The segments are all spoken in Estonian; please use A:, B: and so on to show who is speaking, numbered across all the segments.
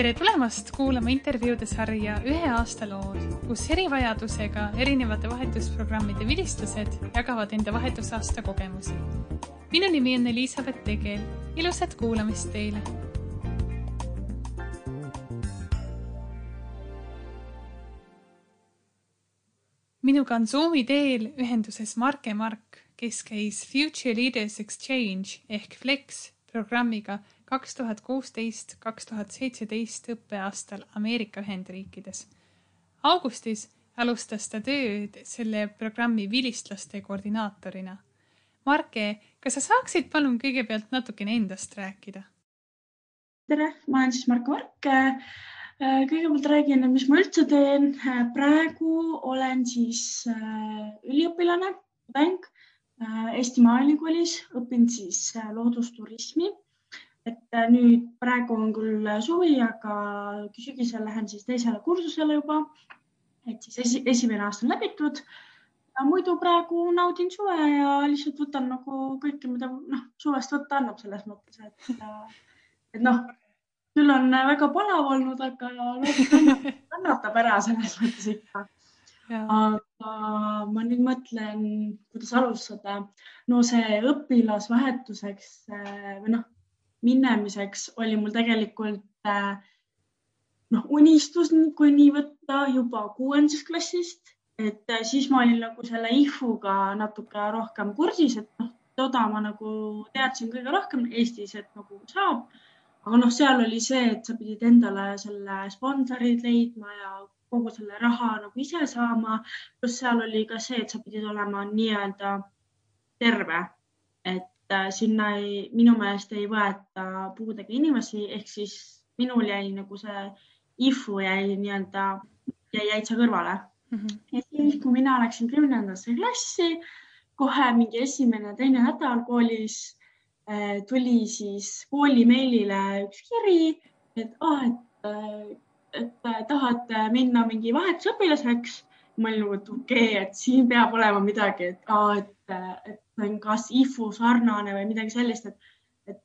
A: tere tulemast kuulama intervjuude sarja Ühe aasta lood, kus erivajadusega erinevate vahetusprogrammide vilistlased jagavad enda vahetusaasta kogemusi. minu nimi on Elizabeth Tegel, ilusat kuulamist teile. minuga on Zoomi teel ühenduses Marke Mark, kes käis Future Leaders Exchange ehk Flex programmiga kaks tuhat kuusteist, kaks tuhat seitseteist õppeaastal Ameerika Ühendriikides. augustis alustas ta tööd selle programmi vilistlaste koordinaatorina. Marke, kas sa saaksid palun kõigepealt natukene endast rääkida?
B: tere, ma olen siis Marko Mark. kõigepealt räägin, mis ma üldse teen. praegu olen siis üliõpilane, tudeng Eesti Maaülikoolis, õpin siis loodusturismi et äh, nüüd praegu on küll suvi, aga sügisel lähen siis teisele kursusele juba. et siis esi, esimene aasta on läbitud. muidu praegu naudin suve ja lihtsalt võtan nagu kõike, mida noh, suvest võtta annab selles mõttes, et, äh, et noh, küll on väga palav olnud, aga kannatab ära selles mõttes ikka. aga ma nüüd mõtlen, kuidas alustada. no see õpilasvahetuseks äh, või noh minemiseks oli mul tegelikult äh, noh, unistus, kui nii võtta, juba kuuendast klassist, et äh, siis ma olin nagu selle IFU-ga natuke rohkem kursis, et noh, toda ma nagu teadsin kõige rohkem Eestis, et nagu saab. aga noh, seal oli see, et sa pidid endale selle sponsorid leidma ja kogu selle raha nagu ise saama. pluss seal oli ka see, et sa pidid olema nii-öelda terve, et Äh, sinna ei, minu meelest ei võeta puudega inimesi, ehk siis minul jäi nagu see IFU jäi nii-öelda, jäi täitsa kõrvale mm. -hmm. ja siis, kui mina läksin kümnendasse klassi, kohe mingi esimene, teine nädal koolis äh, tuli siis kooli meilile üks kiri, et ah, et, äh, et tahad minna mingi vahetusõpilaseks. ma olin nagu, et okei okay,, et siin peab olema midagi, et aa, et, et on kas IFU sarnane või midagi sellist, et, et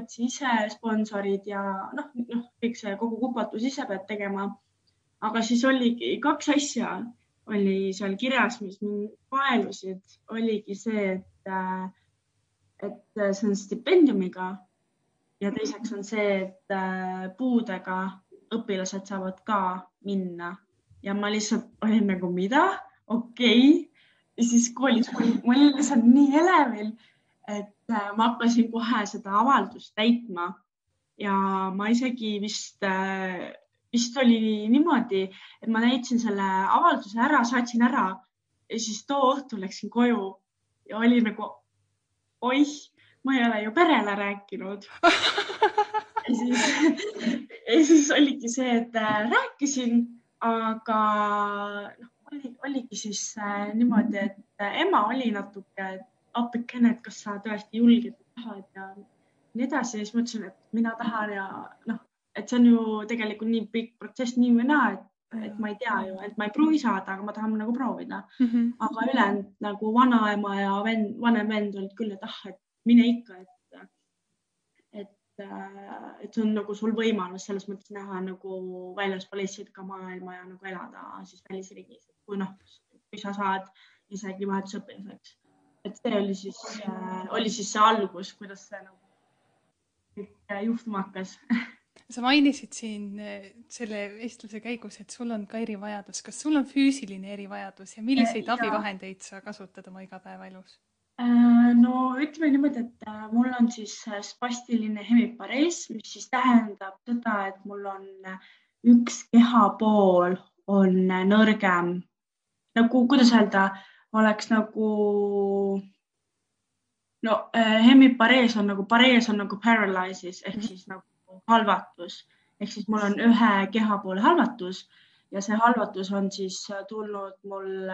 B: otsi ise sponsorid ja noh, noh, kõik see kogu kupatus ise pead tegema. aga siis oligi kaks asja oli seal kirjas, mis mind paelusid, oligi see, et, et see on stipendiumiga ja teiseks on see, et puudega õpilased saavad ka minna. Ja ma lihtsalt olin nagu, mida, okei. okay ja siis koolis mul oli lihtsalt nii elevil, et äh, ma hakkasin kohe seda avaldust täitma. Ja ma isegi vist, äh, vist oli niimoodi, et ma täitsin selle avalduse ära, saatsin ära ja siis too õhtul läksin koju ja oli nagu oih, ma ei ole ju perele rääkinud. Ja siis, ja siis oligi see, et äh, rääkisin, aga noh, oli, oligi siis äh, niimoodi, et äh, ema oli natuke appikene, et kas sa tõesti julged, tahad ja nii edasi ja siis ma ütlesin, et mina tahan ja noh, et see on ju tegelikult nii pikk protsess nii või naa, et, et ma ei tea ju, et ma ei pruugi saada, aga ma tahan nagu proovida mm. -hmm. aga ülejäänud nagu vanaema ja vend, vanem vend olid küll, et ah, et mine ikka, et et see on nagu sul võimalus selles mõttes näha nagu väljaspool Eestit ka maailma ja nagu elada siis välisriigis, kui noh, kui sa saad isegi vahetusõpilaseks. et see oli siis äh,, oli siis see algus, kuidas see nagu kõik äh, juhtuma hakkas
A: sa mainisid siin äh, selle vestluse käigus, et sul on ka erivajadus. kas sul on füüsiline erivajadus ja milliseid ja, abivahendeid sa kasutad oma igapäevaelus?
B: Äh, no ütleme niimoodi, et äh, mul on siis äh, spastiline hemiparees, mis siis tähendab seda, et mul on üks kehapool on nõrgem. nagu, kuidas öelda, oleks nagu no hemiparees on nagu, parees on nagu paralysis ehk mhm. siis nagu halvatus ehk siis mul on ühe kehapoole halvatus ja see halvatus on siis tulnud mul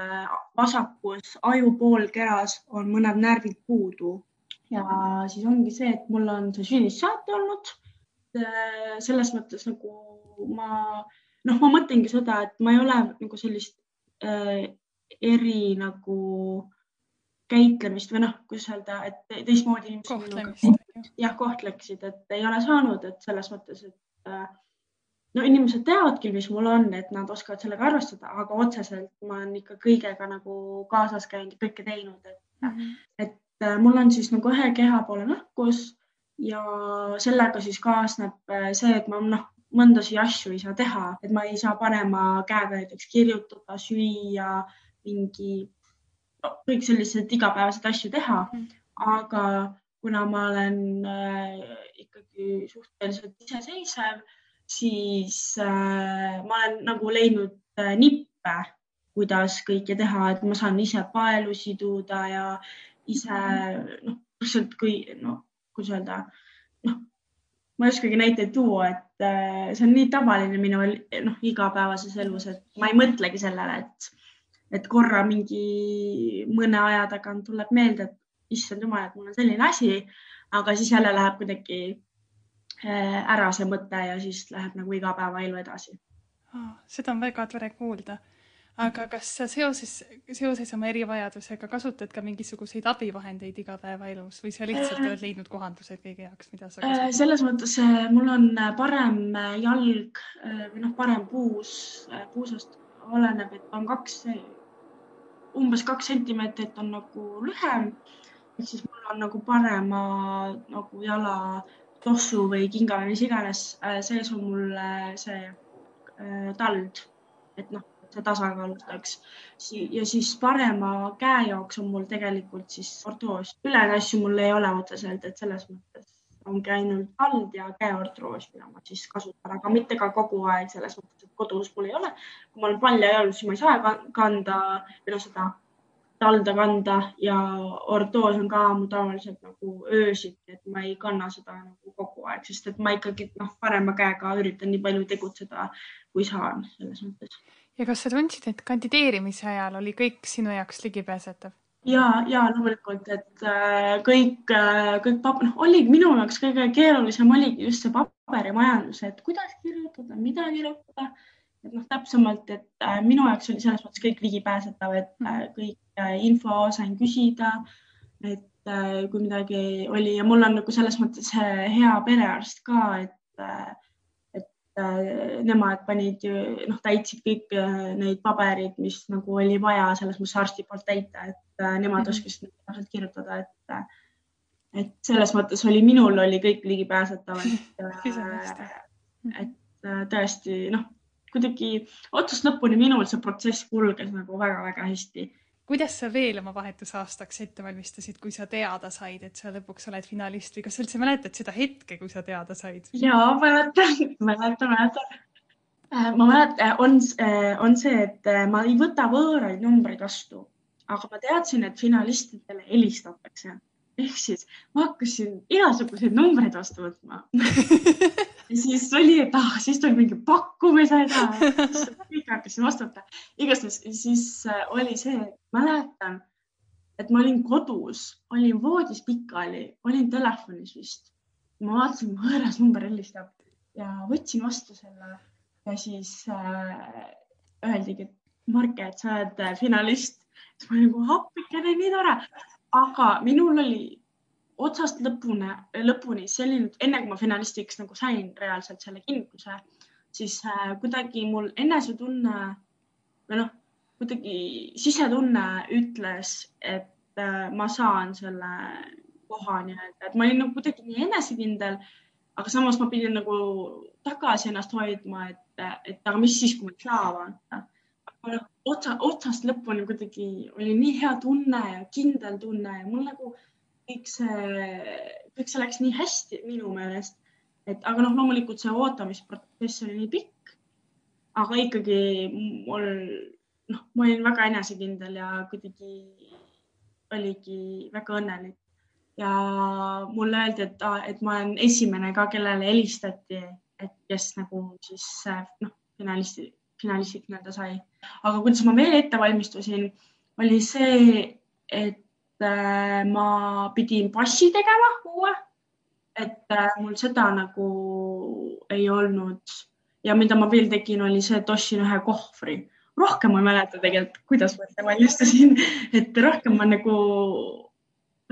B: vasakus aju poolkeras on mõned närvid puudu ja siis ongi see, et mul on see sünnist saati olnud. selles mõttes nagu ma noh, ma mõtlengi seda, et ma ei ole nagu sellist äh, eri nagu käitlemist või noh, kuidas öelda, et teistmoodi inimesed jah, kohtleksid, et ei ole saanud, et selles mõttes, et äh, no inimesed teavad küll, mis mul on, et nad oskavad sellega arvestada, aga otseselt ma olen ikka kõigega nagu kaasas käinud ja kõike teinud, et mm, -hmm. et äh, mul on siis nagu ühe kehapoole nõrkus ja sellega siis kaasneb äh, see, et ma noh, mõndasid asju ei saa teha, et ma ei saa panema käega näiteks kirjutada, süüa, mingi no, kõik sellised igapäevased asju teha mm, -hmm. aga kuna ma olen äh, ikkagi suhteliselt iseseisev siis äh, ma olen nagu leidnud äh, nippe, kuidas kõike teha, et ma saan ise paelu siduda ja ise noh, lihtsalt kui noh, kuidas öelda, noh, ma ei oskagi näiteid tuua, et äh, see on nii tavaline minu noh, igapäevases elus, et ma ei mõtlegi sellele, et, et korra mingi mõne aja tagant tuleb meelde, et issand jumal, et mul on selline asi, aga siis jälle läheb kuidagi ära see mõte ja siis läheb nagu igapäevaelu edasi
A: seda on väga tore kuulda. aga kas sa seoses, seoses oma erivajadusega kasutad ka mingisuguseid abivahendeid igapäevaelus või sa lihtsalt oled leidnud kohandused kõige jaoks, mida sa kasutad?
B: Äh, selles mõttes äh, mul on parem jalg või noh, parem puus, puusast oleneb, et on kaks, umbes kaks sentimeetrit on nagu lühem ehk siis mul on nagu parema nagu jala tossu või kinga või mis iganes, sees on mul see äh, tald, et noh, see tasakaalustaks. ja siis parema käe jaoks on mul tegelikult siis ortoos. ülejäänud asju mul ei ole otseselt, et selles mõttes ongi ainult tald ja käeortoos, mida ma siis kasutan, aga mitte ka kogu aeg selles mõttes, et kodus mul ei ole. kui ma olen paljajalus, siis ma ei saa kanda või noh, seda talda kanda ja ortoos on ka mu tavaliselt nagu öösiti, et ma ei kanna seda nagu kogu aeg, sest et ma ikkagi noh, parema käega üritan nii palju tegutseda, kui saan selles mõttes.
A: ja kas sa tundsid, et kandideerimise ajal oli kõik sinu jaoks ligipääsetav?
B: ja, ja loomulikult, et äh, kõik äh,, kõik pap-, noh, oli minu jaoks kõige keerulisem oligi just see paberimajandus, et kuidas kirjutada, mida kirjutada et noh, täpsemalt, et äh, minu jaoks oli selles mõttes kõik ligipääsetav, et kõik info sain küsida. et äh, kui midagi oli ja mul on nagu selles mõttes hea perearst ka, et äh,, et äh, nemad panid ju noh, täitsid kõik äh, neid paberid, mis nagu oli vaja selles mõttes arsti poolt täita, et äh, nemad -hmm. oskasid täpselt kirjutada, et äh, et selles mõttes oli, minul oli kõik ligipääsetav, et äh, et äh, tõesti noh, kuidagi otsast lõpuni minul see protsess kulges nagu väga-väga hästi.
A: Kuidas sa veel oma vahetusaastaks ette valmistasid, kui sa teada said, et sa lõpuks oled finalist või kas sa üldse mäletad seda hetke, kui sa teada said?
B: ja mäletan, mäletan, mäletan. Äh, ma mäletan, on, äh, on see, et äh, ma ei võta võõraid numbreid vastu, aga ma teadsin, et finalistidele helistatakse ehk siis ma hakkasin igasuguseid numbreid vastu võtma ja siis oli, et ah, siis tuli mingi pakkumised ja kõik hakkasin vastu võtma. igastahes siis äh, oli see, mäletan, et ma olin kodus, olin voodis pikali, olin telefonis vist. ma vaatasin, võõras number helistab ja võtsin vastu selle ja siis äh, öeldigi, et Marke, et sa oled äh, finalist. siis ma olin nagu appikene, nii tore aga minul oli otsast lõpuni, lõpuni selline, enne kui ma finalistiks nagu sain reaalselt selle kinnituse, siis äh, kuidagi mul enesetunne või noh, kuidagi sisetunne ütles, et äh, ma saan selle koha nii-öelda, et ma olin nagu kuidagi nii enesekindel, aga samas ma pidin nagu tagasi ennast hoidma, et, et aga mis siis, kui ma ei saa vaata. Noh, otsa, otsast lõpuni kuidagi oli nii hea tunne ja kindel tunne ja mul nagu kõik see, kõik see läks nii hästi minu meelest, et aga noh, loomulikult see ootamisprotsess oli nii pikk, aga ikkagi mul noh, ma olin väga enesekindel ja kuidagi oligi väga õnnelik ja mulle öeldi, et, et ma olen esimene ka, kellele helistati, et kes nagu siis noh, finalisti finalistid nii-öelda sai. aga kuidas ma veel ette valmistusin, oli see, et ma pidin passi tegema uue. et äh, mul seda nagu ei olnud ja mida ma veel tegin, oli see, et ostsin ühe kohvri. rohkem ma ei mäleta tegelikult, kuidas ma ette valmistasin, et rohkem ma nagu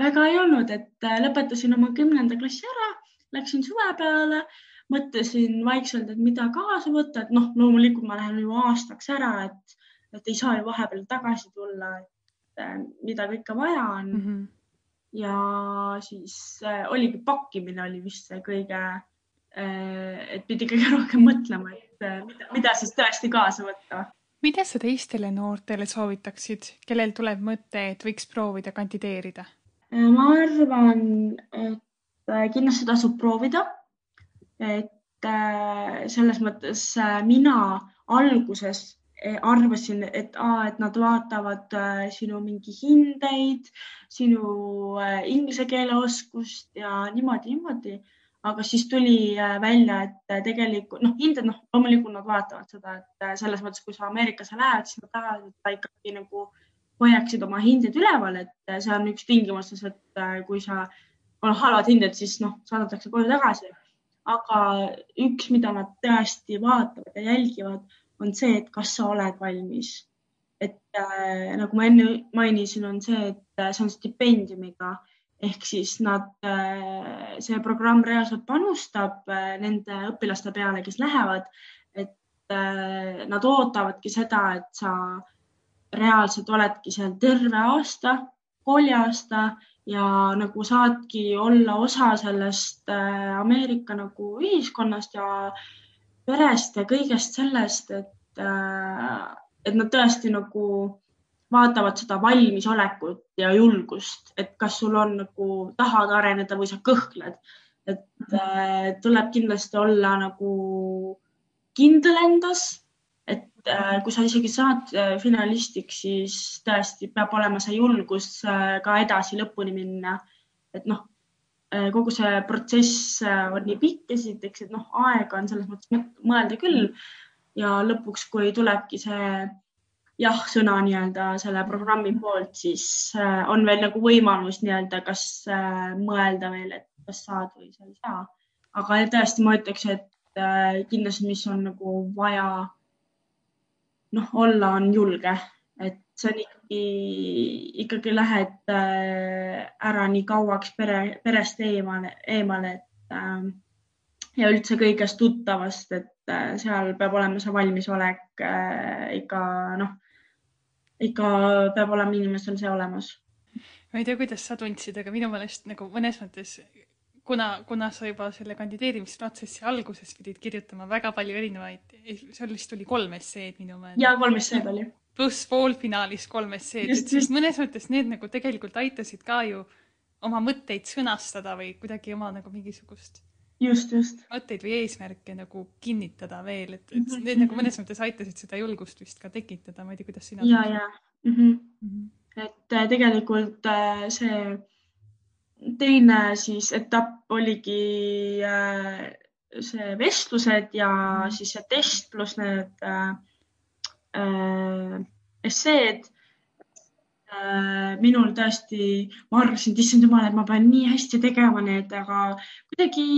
B: väga ei olnud, et äh, lõpetasin oma kümnenda klassi ära, läksin suve peale mõtlesin vaikselt, et mida kaasa võtta, et noh, loomulikult ma lähen ju aastaks ära, et, et ei saa ju vahepeal tagasi tulla, et äh, mida kõike vaja on mm. -hmm. ja siis äh, oligi pakkimine oli vist see kõige äh,, et pidi kõige rohkem mõtlema, et äh, mida, mida siis tõesti kaasa võtta
A: mida sa teistele noortele soovitaksid, kellel tuleb mõte, et võiks proovida kandideerida?
B: Ma arvan, et kindlasti tasub proovida. et selles mõttes mina alguses arvasin, et, et nad vaatavad sinu mingi hindeid, sinu inglise keele oskust ja niimoodi, niimoodi aga siis tuli äh, välja, et äh, tegelikult noh, hinded, noh, loomulikult nad vaatavad seda, et äh, selles mõttes, kui sa Ameerikasse lähed, siis nad tahavad, et sa ikkagi nagu hoiaksid oma hinded üleval, et see on üks tingimustes, et kui sa on halvad hinded, siis noh, saadetakse koju tagasi. aga üks, mida nad tõesti vaatavad ja jälgivad, on see, et kas sa oled valmis. et äh, nagu ma enne mainisin, on see, et see on stipendiumiga ehk siis nad, äh, see programm reaalselt panustab äh, nende õpilaste peale, kes lähevad, et äh, nad ootavadki seda, et sa reaalselt oledki seal terve aasta, kooliaasta ja nagu saadki olla osa sellest Ameerika nagu ühiskonnast ja perest ja kõigest sellest, et, et nad tõesti nagu vaatavad seda valmisolekut ja julgust, et kas sul on nagu, tahad areneda või sa kõhkled. et äh, tuleb kindlasti olla nagu kindel endas, et äh, kui sa isegi saad äh, finalistiks, siis tõesti peab olema see julgus äh, ka edasi lõpuni minna. et noh äh,, kogu see protsess äh, on nii pikk esiteks, et noh, aega on selles mõttes mõelda küll ja lõpuks, kui tulebki see jah-sõna nii-öelda selle programmi poolt, siis äh, on veel nagu võimalus nii-öelda, kas äh, mõelda veel, et kas saad või sa ei saa. aga tõesti, ma ütleks, et äh, kindlasti, mis on nagu vaja noh, olla, on julge, et see on ikkagi, ikkagi lähed ära nii kauaks pere, perest eemale, eemale, et ja üldse kõigest tuttavast, et seal peab olema see valmisolek ikka noh ikka peab olema inimesel see olemas.
A: ma ei tea, kuidas sa tundsid, aga minu meelest nagu mõnes mõttes kuna, kuna sa juba selle kandideerimisprotsessi alguses pidid kirjutama väga palju erinevaid, seal vist oli kolm esseed minu meelest.
B: ja kolm esseed oli.
A: Pluss poolfinaalis kolm esseed, et siis mõnes mõttes need nagu tegelikult aitasid ka ju oma mõtteid sõnastada või kuidagi oma nagu mingisugust
B: just, just.
A: mõtteid või eesmärke nagu kinnitada veel, et, et mm -hmm. need nagu mõnes mõttes aitasid seda julgust vist ka tekitada, ma ei tea, kuidas sina.
B: ja, ja mm. -hmm. Mm -hmm. et äh, tegelikult äh, see teine siis etapp oligi äh, see vestlused ja -hmm. siis see test pluss need äh, esseed äh, minul tõesti, ma arvasin, et issand jumal, et ma pean nii hästi tegema need, aga kuidagi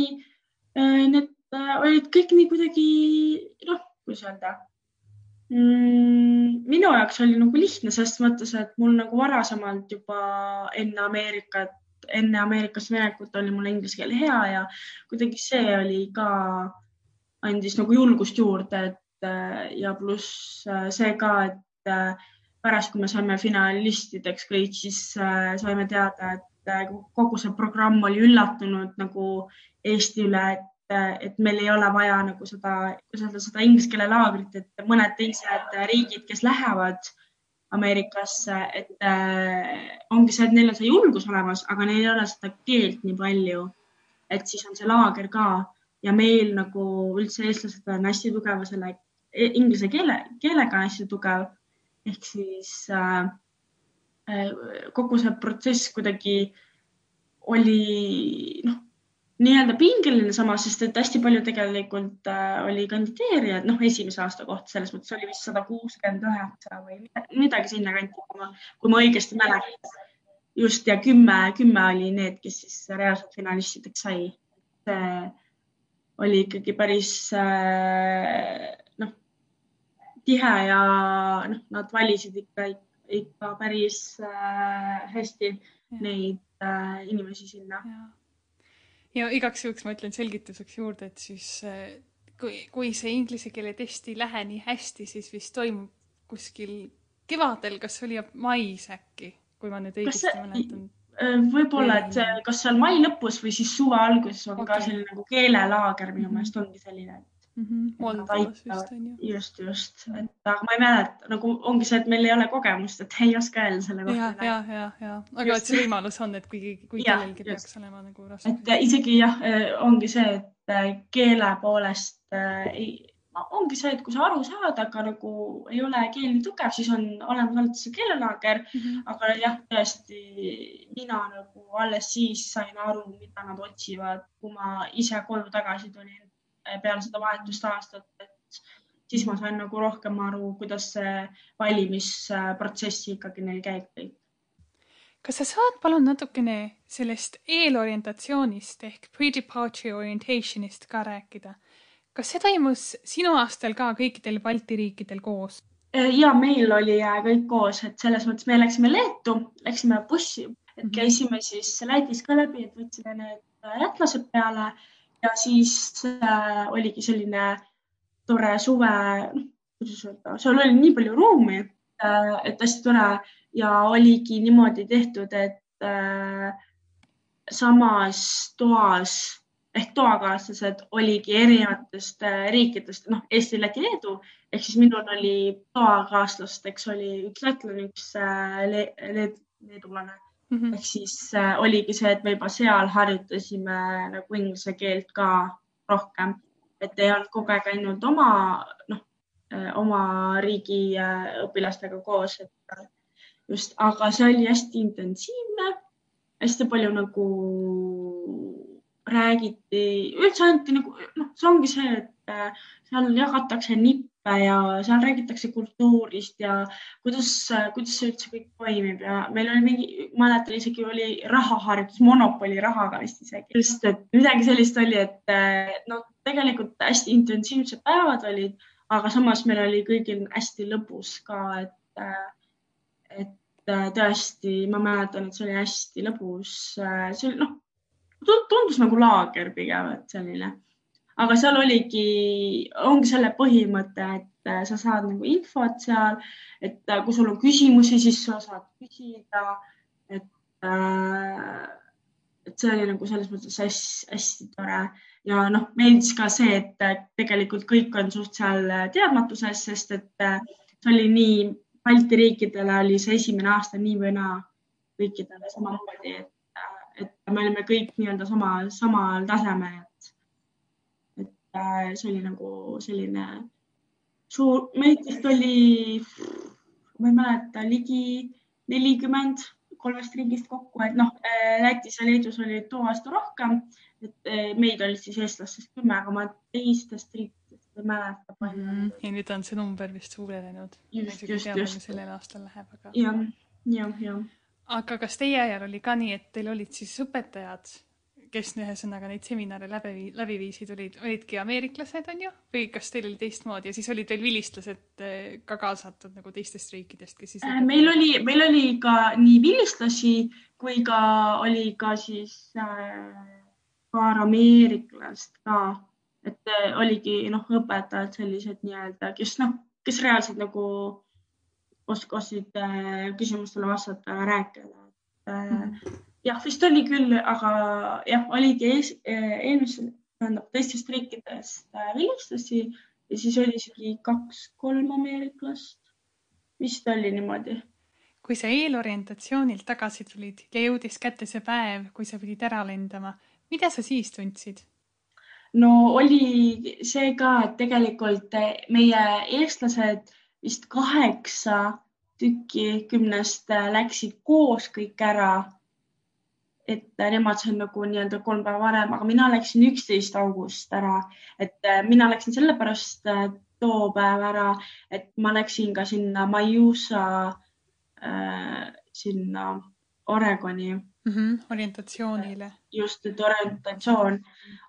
B: Äh, need äh, olid kõik nii kuidagi noh, kuidas öelda mm,. minu jaoks oli nagu lihtne selles mõttes, et mul nagu varasemalt juba enne Ameerikat, enne Ameerikasse minekut oli mul inglise keel hea ja kuidagi see oli ka, andis nagu julgust juurde, et äh, ja pluss see ka, et pärast, kui me saime finalistideks kõik, siis saime teada, et kogu see programm oli üllatunud nagu Eesti üle, et, et meil ei ole vaja nagu seda, öelda, seda inglise keele laagrit, et mõned teised riigid, kes lähevad Ameerikasse, et äh, ongi see, et neil on see julgus olemas, aga neil ei ole seda keelt nii palju. et siis on see laager ka ja meil nagu üldse eestlased on hästi tugeva selle inglise keele, keelega hästi tugev ehk siis äh, äh kogu see protsess kuidagi oli noh, nii-öelda pingeline samas, sest et hästi palju tegelikult äh, oli kandideerijaid, noh, esimese aasta kohta selles mõttes oli vist sada kuuskümmend üheksa või midagi sinnakanti, kui ma, kui ma õigesti mäletan. just ja kümme, kümme oli need, kes siis reaalselt finalistideks sai. see oli ikkagi päris äh, tihe ja noh, nad valisid ikka, ikka päris äh, hästi ja. neid äh, inimesi sinna
A: ja igaks juhuks ma ütlen selgituseks juurde, et siis äh, kui, kui see inglise keele test ei lähe nii hästi, siis vist toimub kuskil kevadel, kas oli mais äkki, kui ma nüüd õigesti mäletan
B: Äh, võib-olla, et kas seal mai lõpus või siis suve alguses on okay. ka selline nagu keelelaager, minu meelest ongi selline
A: mm. -hmm. Moldovas vist on ju.
B: just, just, et aga ma ei mäleta, nagu ongi see, et meil ei ole kogemust, et ei oska öelda selle kohta.
A: ja, ja, ja, ja, aga just. et see võimalus on, et kui, kui kellelgi peaks olema nagu raske.
B: et isegi jah, äh, ongi see, et äh, keele poolest ei ongi see, et kui sa aru saad, aga nagu ei ole keel nii tugev, siis on olemas olnud see keelelaager mm. -hmm. aga jah, tõesti mina nagu alles siis sain aru, mida nad otsivad, kui ma ise koju tagasi tulin eh, peale seda vahetust aastat, et siis ma sain nagu rohkem aru, kuidas see valimisprotsess ikkagi neil käib kõik.
A: kas sa saad palun natukene sellest eelorientatsioonist ehk pre-departure orientation'ist ka rääkida? kas see toimus sinu aastal ka kõikidel Balti riikidel koos?
B: Äh, ja meil oli äh, kõik koos, et selles mõttes me läksime Leetu, läksime bussi, et mhm. käisime siis Lätis ka läbi, et võtsime need äh, lätlased peale ja siis äh, oligi selline tore suve, kuidas öelda, seal oli nii palju ruumi äh,, et hästi tore. Ja oligi niimoodi tehtud, et äh, samas toas ehk toakaaslased oligi erinevatest äh, riikidest, noh, Eesti, Läti, Leedu. Ehk siis minul oli toakaaslasteks oli üks lätlane, üks äh, le le leedulane mm -hmm. ehk siis äh, oligi see, et me juba seal harjutasime nagu inglise keelt ka rohkem, et ei olnud kogu aeg ainult oma, noh, oma riigi õpilastega koos, et just, aga see oli hästi intensiivne, hästi palju nagu räägiti, üldse anti nagu noh, see ongi see, et äh, seal jagatakse nippe ja seal räägitakse kultuurist ja kuidas, kuidas see üldse kõik toimib ja meil oli mingi, mäletan isegi oli rahaharjutus, Monopoli rahaga vist isegi, just, et midagi sellist oli, et no tegelikult hästi intensiivsed päevad olid, aga samas meil oli kõigil hästi lõbus ka, et, et tõesti, ma mäletan, et see oli hästi lõbus, see oli noh tundus nagu laager pigem, et selline. Aga seal oligi, ongi selle põhimõte, et äh, sa saad nagu infot seal, et äh, kui sul on küsimusi, siis sa saad küsida. et, äh, et see oli nagu selles mõttes hästi, hästi tore ja noh, meeldis ka see, et tegelikult kõik on suht seal teadmatuses, sest et see oli nii, Balti riikidele oli see esimene aasta nii või naa kõikidele samamoodi, et et me olime kõik nii-öelda sama, samal tasemel, see oli nagu selline suur, meid vist oli, ma ei mäleta, ligi nelikümmend kolmest riigist kokku, et noh, äh, Lätis ja Leedus oli too aasta rohkem, et äh, meid oli siis eestlastest kümme, aga ma teistest riikidest ei mäleta palju mm.
A: ja nüüd on see number vist suurenenud.
B: just, just, just.
A: sellel aastal läheb, aga.
B: jah, jah, jah
A: aga kas teie ajal oli ka nii, et teil olid siis õpetajad, kes ühesõnaga neid seminare läbi, läbi viisid, olid, olidki ameeriklased, on ju, või kas teil oli teistmoodi ja siis olid veel vilistlased eh, ka kaasatud nagu teistest riikidest, kes siis
B: äh,? meil oli, meil oli ka nii vilistlasi kui ka oli ka siis äh, paar ameeriklast ka, et äh, oligi noh, õpetajad sellised nii-öelda, kes noh, kes reaalselt nagu oskasid äh, küsimustele vastata ja rääkida. Mhm. Jah, vist oli küll, aga jah, oligi ees, äh, eelmisel, tähendab teistest riikidest äh, vilistlasi ja siis oli isegi kaks-kolm ameeriklast. vist oli niimoodi.
A: kui sa eelorientatsioonilt tagasi tulid ja jõudis kätte see päev, kui sa pidid ära lendama, mida sa siis tundsid?
B: no oli see ka, et tegelikult meie eestlased vist kaheksa tükki kümnest äh, läksid koos kõik ära. Et äh, nemad said nagu nii-öelda kolm päeva varem, aga mina läksin üksteist august ära, et äh, mina läksin sellepärast too päev ära, et ma läksin ka sinna Maiusa äh,, sinna Oregoni
A: mm. -hmm, orientatsioonile.
B: just, et orientatsioon,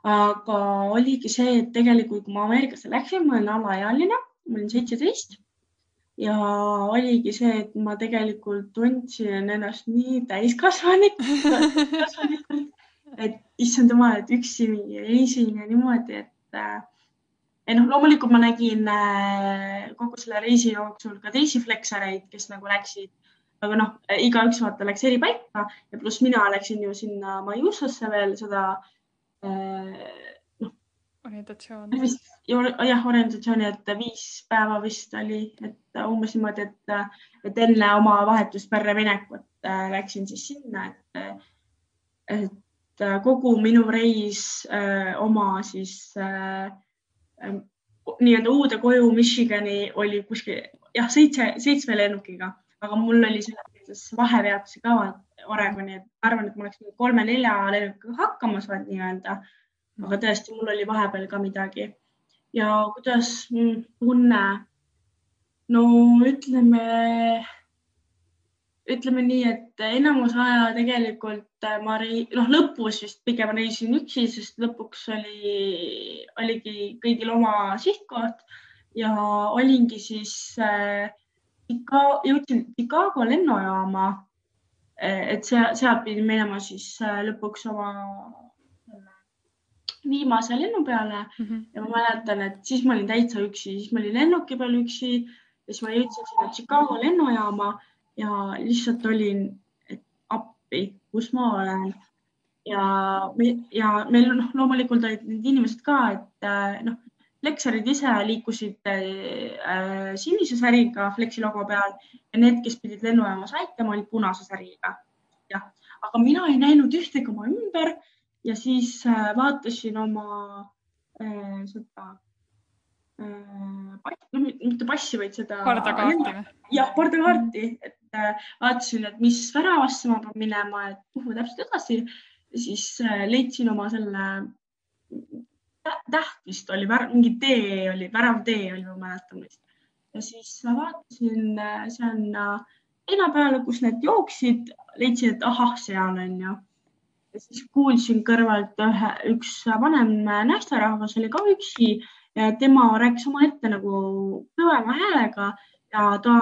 B: aga oligi see, et tegelikult, kui ma Ameerikasse läksin, ma olin alaealine, ma olin seitseteist ja oligi see, et ma tegelikult tundsin ennast nii täiskasvanikul, et issand jumal, et üksi reisin ja niimoodi, et äh, ja noh, loomulikult ma nägin äh, kogu selle reisi jooksul ka teisi fleksareid, kes nagu läksid, aga noh, igaüks vaata läks eri paika ja pluss mina läksin ju sinna Majusasse veel seda äh,
A: orientatsiooni.
B: jah, orientatsiooni, et viis päeva vist oli, et umbes niimoodi, et, et enne oma vahetusperre minekut äh, läksin siis sinna, et, et kogu minu reis äh, oma siis äh, nii-öelda uude koju Michigani oli kuskil jah, seitse, seitsme lennukiga, aga mul oli selles mõttes vahepeatusi ka Oregoni, et arvan, et ma oleks kolme-nelja lennukiga hakkama saanud nii-öelda aga tõesti, mul oli vahepeal ka midagi. ja kuidas tunne? no ütleme, ütleme nii, et enamus aja tegelikult ma noh, lõpus vist pigem reisin üksi, sest lõpuks oli, oligi kõigil oma sihtkoht ja olingi siis äh, jõudsin Chicago lennujaama. et seal, sealt pidin minema siis äh, lõpuks oma viimase lennu peale mm -hmm. ja ma mäletan, et siis ma olin täitsa üksi, siis ma olin lennuki peal üksi ja siis ma jõudsin sinna Chicago lennujaama ja lihtsalt olin, et appi, kus ma olen. ja, ja meil noh, loomulikult olid need inimesed ka, et äh, noh, Flexerid ise liikusid äh, sinise säriga Flexi logo peal ja need, kes pidid lennujaamas aitama, olid punase säriga. jah, aga mina ei näinud ühtegi oma ümber ja siis äh, vaatasin oma äh, seda äh,, no mitte passi, vaid seda.
A: pardakaarti või?
B: jah, pardakaarti, et äh, vaatasin, et mis väravasse ma pean minema, et kuhu täpselt edasi. siis äh, leidsin oma selle täht vist oli, mingi tee oli, väravtee oli, ma mäletan vist. ja siis vaatasin äh, sinna seina peale, kus need jooksid, leidsin, et ahah, seal on ju siis kuulsin kõrvalt ühe, üks vanem naisterahvas oli ka üksi ja tema rääkis omaette nagu kõvema häälega ja ta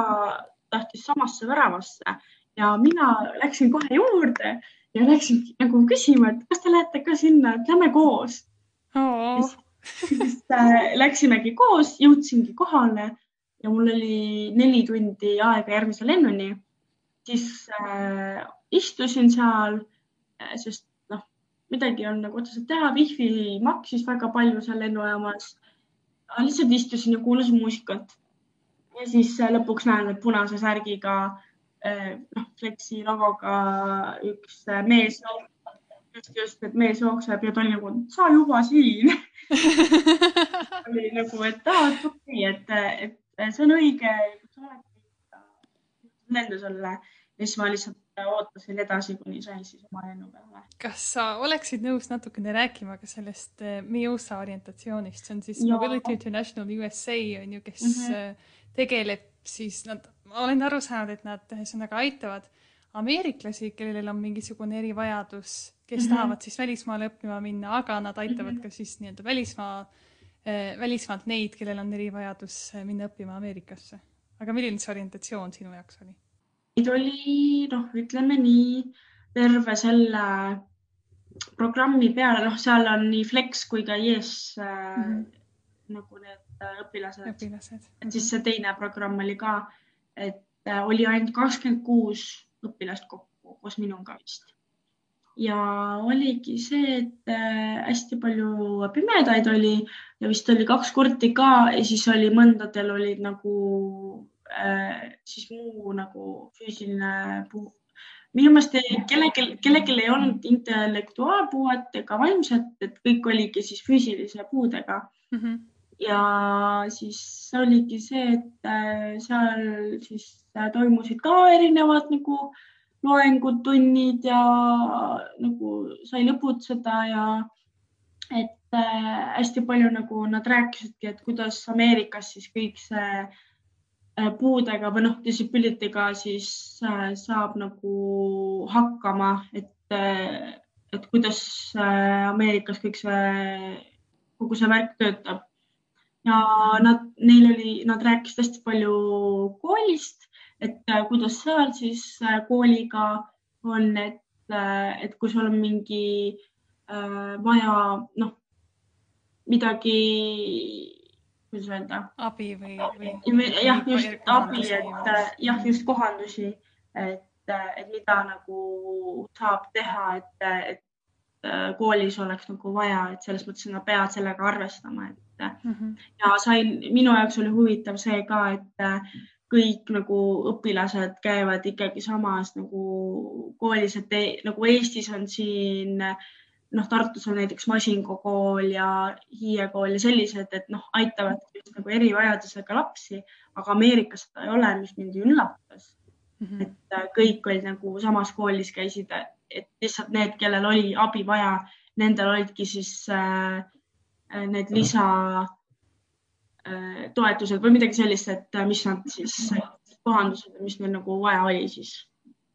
B: tahtis samasse väravasse. Ja mina läksin kohe juurde ja läksin nagu küsima, et kas te lähete ka sinna, et lähme koos.
A: Oh..
B: siis äh, läksimegi koos, jõudsingi kohale ja mul oli neli tundi aega järgmise lennuni. siis äh, istusin seal sest noh, midagi on nagu otseselt teha, wifi maksis väga palju seal lennujaamas. lihtsalt istusin ja kuulasin muusikat. ja siis äh, lõpuks näen, et punase särgiga, äh, noh, Flexi logoga üks mees, just, just, et mees jookseb ja ta oli nagu, sa juba siin. Oli nagu, et aa, et okei okay,, et, et see on õige, lendu sulle ja siis ma lihtsalt ootasin edasi, kuni sain siis oma lennu peale.
A: kas sa oleksid nõus natukene rääkima ka sellest eh, MIUSA orientatsioonist, see on siis ja. Mobility International USA on ju, kes mm -hmm. tegeleb siis nad, ma olen aru saanud, et nad ühesõnaga aitavad ameeriklasi, kellel on mingisugune erivajadus, kes mm -hmm. tahavad siis välismaale õppima minna, aga nad aitavad mm -hmm. ka siis nii-öelda välismaa äh,, välismaalt neid, kellel on erivajadus minna õppima Ameerikasse. aga milline see orientatsioon sinu jaoks oli?
B: Neid oli noh, ütleme nii terve selle programmi peale, noh, seal on nii Flex kui ka Yes mm -hmm. nagu need äh, õpilased,
A: õpilased..
B: et siis see teine programm oli ka, et äh, oli ainult kakskümmend kuus õpilast kokku koos minuga vist. ja oligi see, et hästi palju pimedaid oli ja vist oli kaks kurti ka ja siis oli mõndadel olid nagu siis muu nagu füüsiline puu. minu meelest kellelgi, kellelgi ei olnud intellektuaalpuuet ega vaimset, et kõik oligi siis füüsilise puudega mm. -hmm. ja siis oligi see, et äh, seal siis äh, toimusid ka erinevad nagu loengud, tunnid ja nagu sai lõbutseda ja et äh, hästi palju nagu nad rääkisidki, et kuidas Ameerikas siis kõik see Äh, puudega või noh, disability'ga siis äh, saab nagu hakkama, et, äh, et kuidas Ameerikas kõik see, kogu see värk töötab. ja nad, neil oli, nad rääkisid hästi palju koolist, et kuidas seal siis kooliga on, et, et kui sul on mingi äh, vaja, noh, midagi, kuidas öelda.
A: abi või, või?
B: jah, just abi, et jah, just kohandusi, et, et mida nagu saab teha, et, et koolis oleks nagu vaja, et selles mõttes nad peavad sellega arvestama, et mm -hmm. ja sain, minu jaoks oli huvitav see ka, et kõik nagu õpilased käivad ikkagi samas nagu koolis, et ei, nagu Eestis on siin noh, Tartus on näiteks Masingu kool ja Hiie kool ja sellised, et noh, aitavad just nagu erivajadusega lapsi, aga Ameerikas seda ei ole, mis mind üllatas mm. -hmm. et äh, kõik olid nagu samas koolis käisid, et lihtsalt need, kellel oli abi vaja, nendel olidki siis äh, need lisa Äh, toetused või midagi sellist, et äh, mis nad siis, kohandused, mis neil nagu vaja oli siis.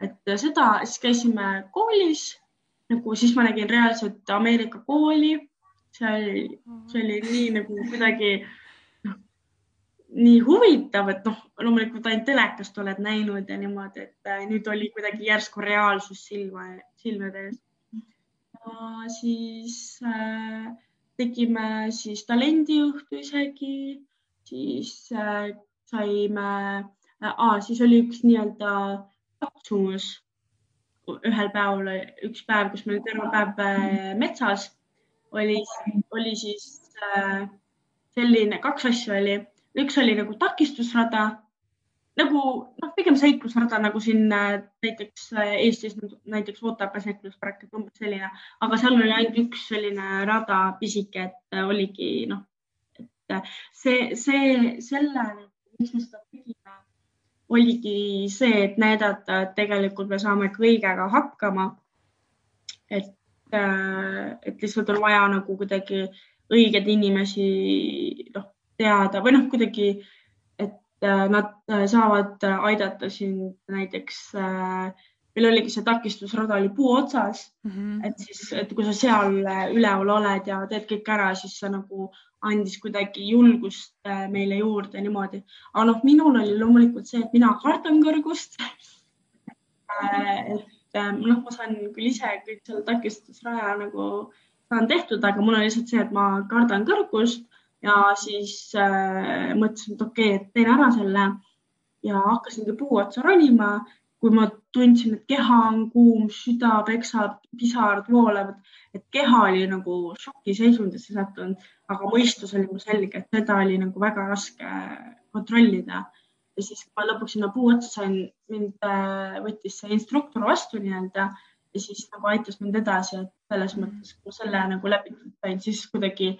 B: et seda, siis käisime koolis nagu, siis ma nägin reaalselt Ameerika kooli. see oli, see oli nii nagu kuidagi noh, nii huvitav, et noh, loomulikult ainult telekast oled näinud ja niimoodi, et äh, nüüd oli kuidagi järsku reaalsus silma, silmade ees. siis äh, tegime siis talendiõhtu isegi, siis äh, saime äh,, siis oli üks nii-öelda katsumus ühel päeval, üks päev, kus me olime terve päev äh, metsas, oli, oli siis äh, selline, kaks asja oli, üks oli nagu takistusrada nagu noh, pigem seiklusrada nagu siin äh, näiteks äh, Eestis näiteks Otepää seikluspark, et umbes selline, aga seal oli ainult üks selline rada pisike, et oligi noh, et see, see, selle, miks me seda tegime, oligi see, et näidata, et tegelikult me saame kõigega hakkama. et, et lihtsalt on vaja nagu kuidagi õigeid inimesi noh, teada või noh, kuidagi Äh, nad äh, saavad äh, aidata sind näiteks, meil oligi see takistusrada oli puu otsas mm, -hmm. et siis, et kui sa seal üleval oled ja teed kõik ära, siis sa nagu andis kuidagi julgust meile juurde niimoodi. aga noh, minul oli loomulikult see, et mina kardan kõrgust et noh, ma saan küll ise kõik selle takistusraja nagu saan tehtud, aga mul on lihtsalt see, et ma kardan kõrgust ja siis äh, mõtlesin, et okei okay,, et teen ära selle ja hakkasingi puu otsa ronima. kui ma tundsin, et keha on kuum, süda peksab, pisarad voolavad, et keha oli nagu šokiseisundisse sattunud, aga mõistus oli mul selge, et seda oli nagu väga raske kontrollida. ja siis, kui ma lõpuks sinna puu otsa sain, mind äh, võttis see instruktor vastu nii-öelda ja siis nagu aitas mind edasi, et selles mõttes, kui selle nagu läbitud sain, siis kuidagi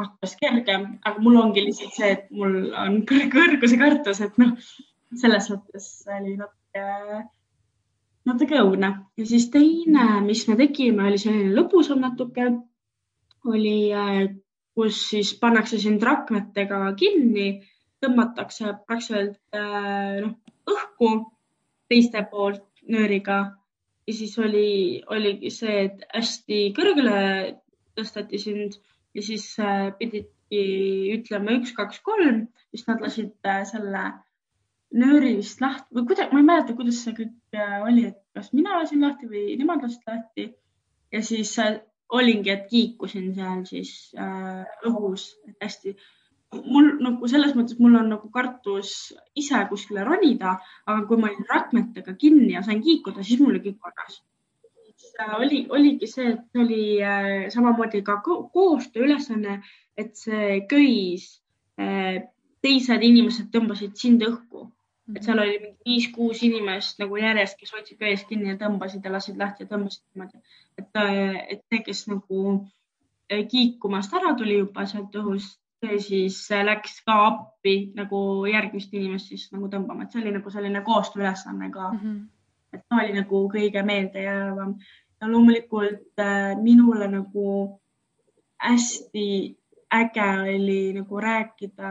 B: hakkas kergem, aga mul ongi lihtsalt see, et mul on kõrguse kartus, et noh, selles mõttes oli natuke, natuke õudne. ja siis teine, mis me tegime, oli selline lõbusam natuke, oli, äh, kus siis pannakse sind rakmetega kinni, tõmmatakse praktiliselt äh, noh, õhku teiste poolt nööriga. Ja siis oli, oligi see, et hästi kõrgele tõsteti sind ja siis äh, pididki ütlema üks, kaks, kolm, siis nad lasid selle nööri vist lahti või kuidagi, ma ei mäleta, kuidas see kõik äh, oli, et kas mina lasin lahti või nemad lasid lahti. ja siis olingi, et kiikusin seal siis äh, õhus, et hästi mul nagu selles mõttes, mul on nagu kartus ise kuskile ronida, aga kui ma olin rakmetega kinni ja sain kiikuda, siis mul oli kõik korras oli, oligi see, et oli äh, samamoodi ka koostööülesanne, et see köis äh,, teised inimesed tõmbasid sind õhku. Et seal oli mingi viis-kuus inimest nagu järjest, kes hoidsid köiest kinni ja tõmbasid ja lasid lahti ja tõmbasid niimoodi. et, äh, et see, kes nagu äh, kiikumast ära tuli juba sealt õhust, see siis äh, läks ka appi nagu järgmist inimest siis nagu tõmbama, et see oli nagu selline koostööülesanne ka mm. -hmm et ta oli nagu kõige meeldejäävam ja loomulikult äh, minule nagu hästi äge oli nagu rääkida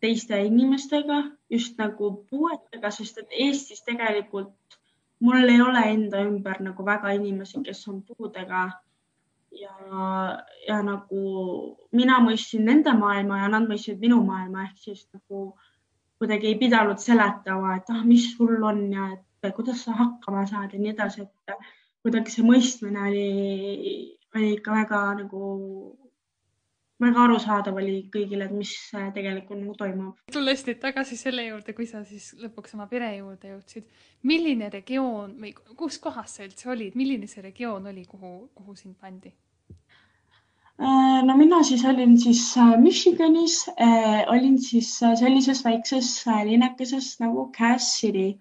B: teiste inimestega, just nagu puuetega, sest et Eestis tegelikult mul ei ole enda ümber nagu väga inimesi, kes on puudega. ja, ja nagu mina mõistsin nende maailma ja nad mõistsid minu maailma ehk siis nagu kuidagi ei pidanud seletama, et ah, mis sul on ja et kuidas sa hakkama saad ja nii edasi, et kuidagi see mõistmine oli, oli ikka väga nagu väga arusaadav oli kõigile, et mis äh, tegelikult nagu toimub.
A: tulles nüüd tagasi selle juurde, kui sa siis lõpuks oma pere juurde jõudsid, milline regioon või kus kohas sa üldse olid, milline see regioon oli, kuhu, kuhu sind pandi?
B: Äh, no mina siis olin siis äh, Michiganis, olin siis sellises väikses linnakeses nagu Cass City.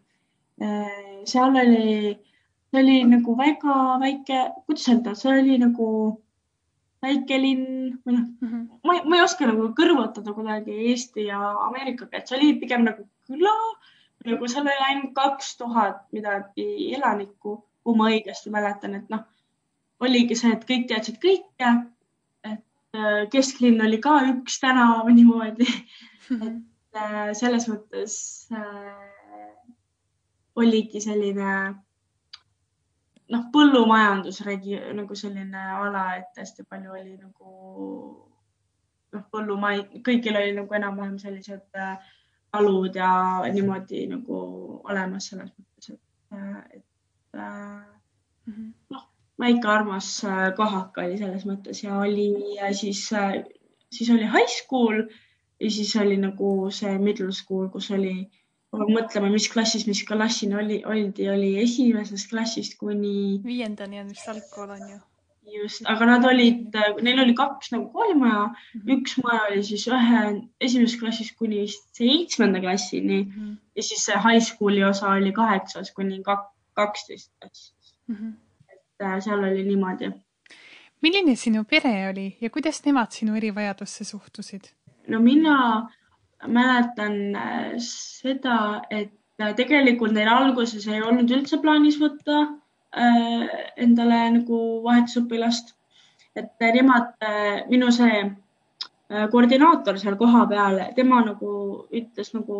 B: seal oli, see oli nagu väga väike, kuidas öelda, see oli nagu väikelinn või noh mm -hmm., ma, ma ei oska nagu kõrvutada kuidagi Eesti ja Ameerikaga, et see oli pigem nagu küla, nagu seal oli ainult kaks tuhat midagi elanikku, kui ma õigesti mäletan, et noh, oligi see, et kõik teadsid kõike. et äh, kesklinn oli ka üks tänav niimoodi mm, -hmm. et äh, selles mõttes äh, oligi selline noh, põllumajandusregi- nagu selline ala, et hästi palju oli nagu noh, põllumaid, kõigil oli nagu enam-vähem sellised äh, talud ja niimoodi nagu olemas selles mõttes, et, äh, et äh, mhm. noh, väike armas kohak oli selles mõttes ja oli ja siis, siis oli high school ja siis oli nagu see middle school, kus oli mõtlema, mis klassis, mis klassini oli, oldi, oli esimesest klassist kuni.
A: viiendani on vist algkool on ju.
B: just, aga nad olid, neil oli kaks nagu koolimaja mm, -hmm. üks maja oli siis ühe esimesest klassist kuni seitsmenda klassini mm -hmm. ja siis see high school'i osa oli kaheksas kuni kaksteist klass mm. -hmm. et äh, seal oli niimoodi.
A: milline sinu pere oli ja kuidas nemad sinu erivajadusse suhtusid?
B: no mina mäletan äh, seda, et äh, tegelikult neil alguses ei olnud üldse plaanis võtta äh, endale nagu vahetusõpilast. et nemad, minu see koordinaator seal kohapeal, tema nagu ütles nagu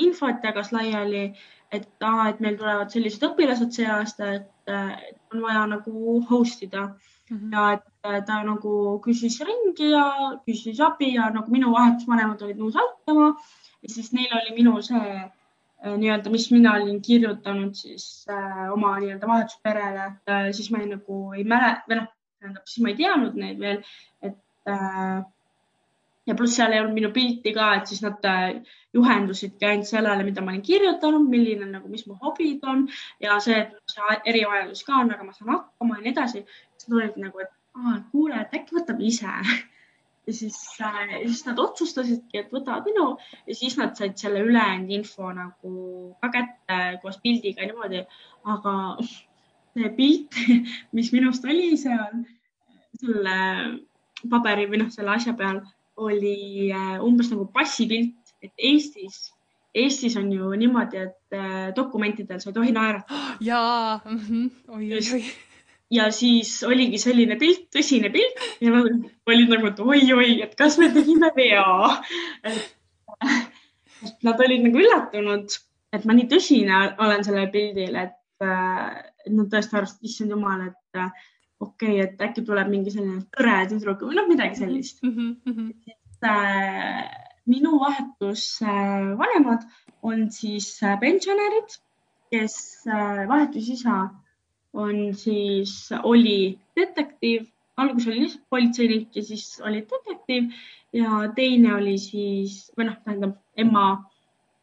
B: infot jagas laiali, et aa, et meil tulevad sellised õpilased see aasta, et on vaja nagu host ida. Ja et äh, ta nagu küsis ringi ja küsis abi ja nagu minu vahetusvanemad olid nõus aitama. Ja siis neil oli minu see äh, nii-öelda, mis mina olin kirjutanud siis äh, oma nii-öelda vahetusperele. Äh,, siis ma ei, nagu ei mäleta või noh, tähendab, siis ma ei teadnud neid veel, et äh, ja pluss seal ei olnud minu pilti ka, et siis nad äh, juhendusidki ainult sellele, mida ma olin kirjutanud, milline nagu, mis mu hobid on ja see, et see erivajadus ka on, aga ma saan hakkama ja nii edasi. siis nad olid nagu, et kuule, et äkki võtab ise ja siis äh,, siis nad otsustasidki, et võtavad minu ja siis nad said selle ülejäänud info nagu ka kätte koos pildiga niimoodi. aga see pilt, mis minust oli seal selle paberi või noh, selle asja peal oli äh, umbes nagu passipilt, et Eestis, Eestis on ju niimoodi, et äh, dokumentidel sa ei tohi naerata.
A: jaa mm, -hmm. oi, oi, oi.
B: ja siis oligi selline pilt, tõsine pilt ja nad olid nagu, et oi-oi, et kas me tegime vea. Nad olid nagu üllatunud, et ma nii tõsine olen sellel pildil, et, äh, et nad tõesti arvasid, issand jumal, et okei okay,, et äkki tuleb mingi selline tore tüdruk või noh, midagi sellist mm. -hmm. et äh, minu vahetusvanemad äh, on siis äh, pensionärid, kes äh, vahetusisa on siis, oli detektiiv, alguses oli lihtsalt politseinik ja siis oli detektiiv ja teine oli siis või noh, tähendab ema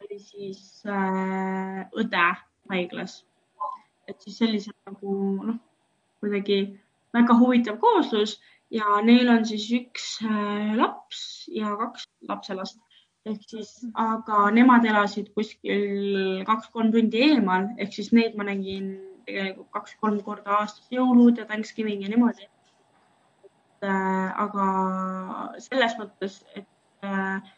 B: oli siis äh, õde haiglas. et siis sellised nagu noh, kuidagi väga huvitav kooslus ja neil on siis üks äh, laps ja kaks lapselast ehk siis, aga nemad elasid kuskil kaks-kolm tundi eemal, ehk siis neid ma nägin tegelikult kaks-kolm korda aastas, jõulud ja Thanksgiving ja niimoodi. Äh, aga selles mõttes, et äh,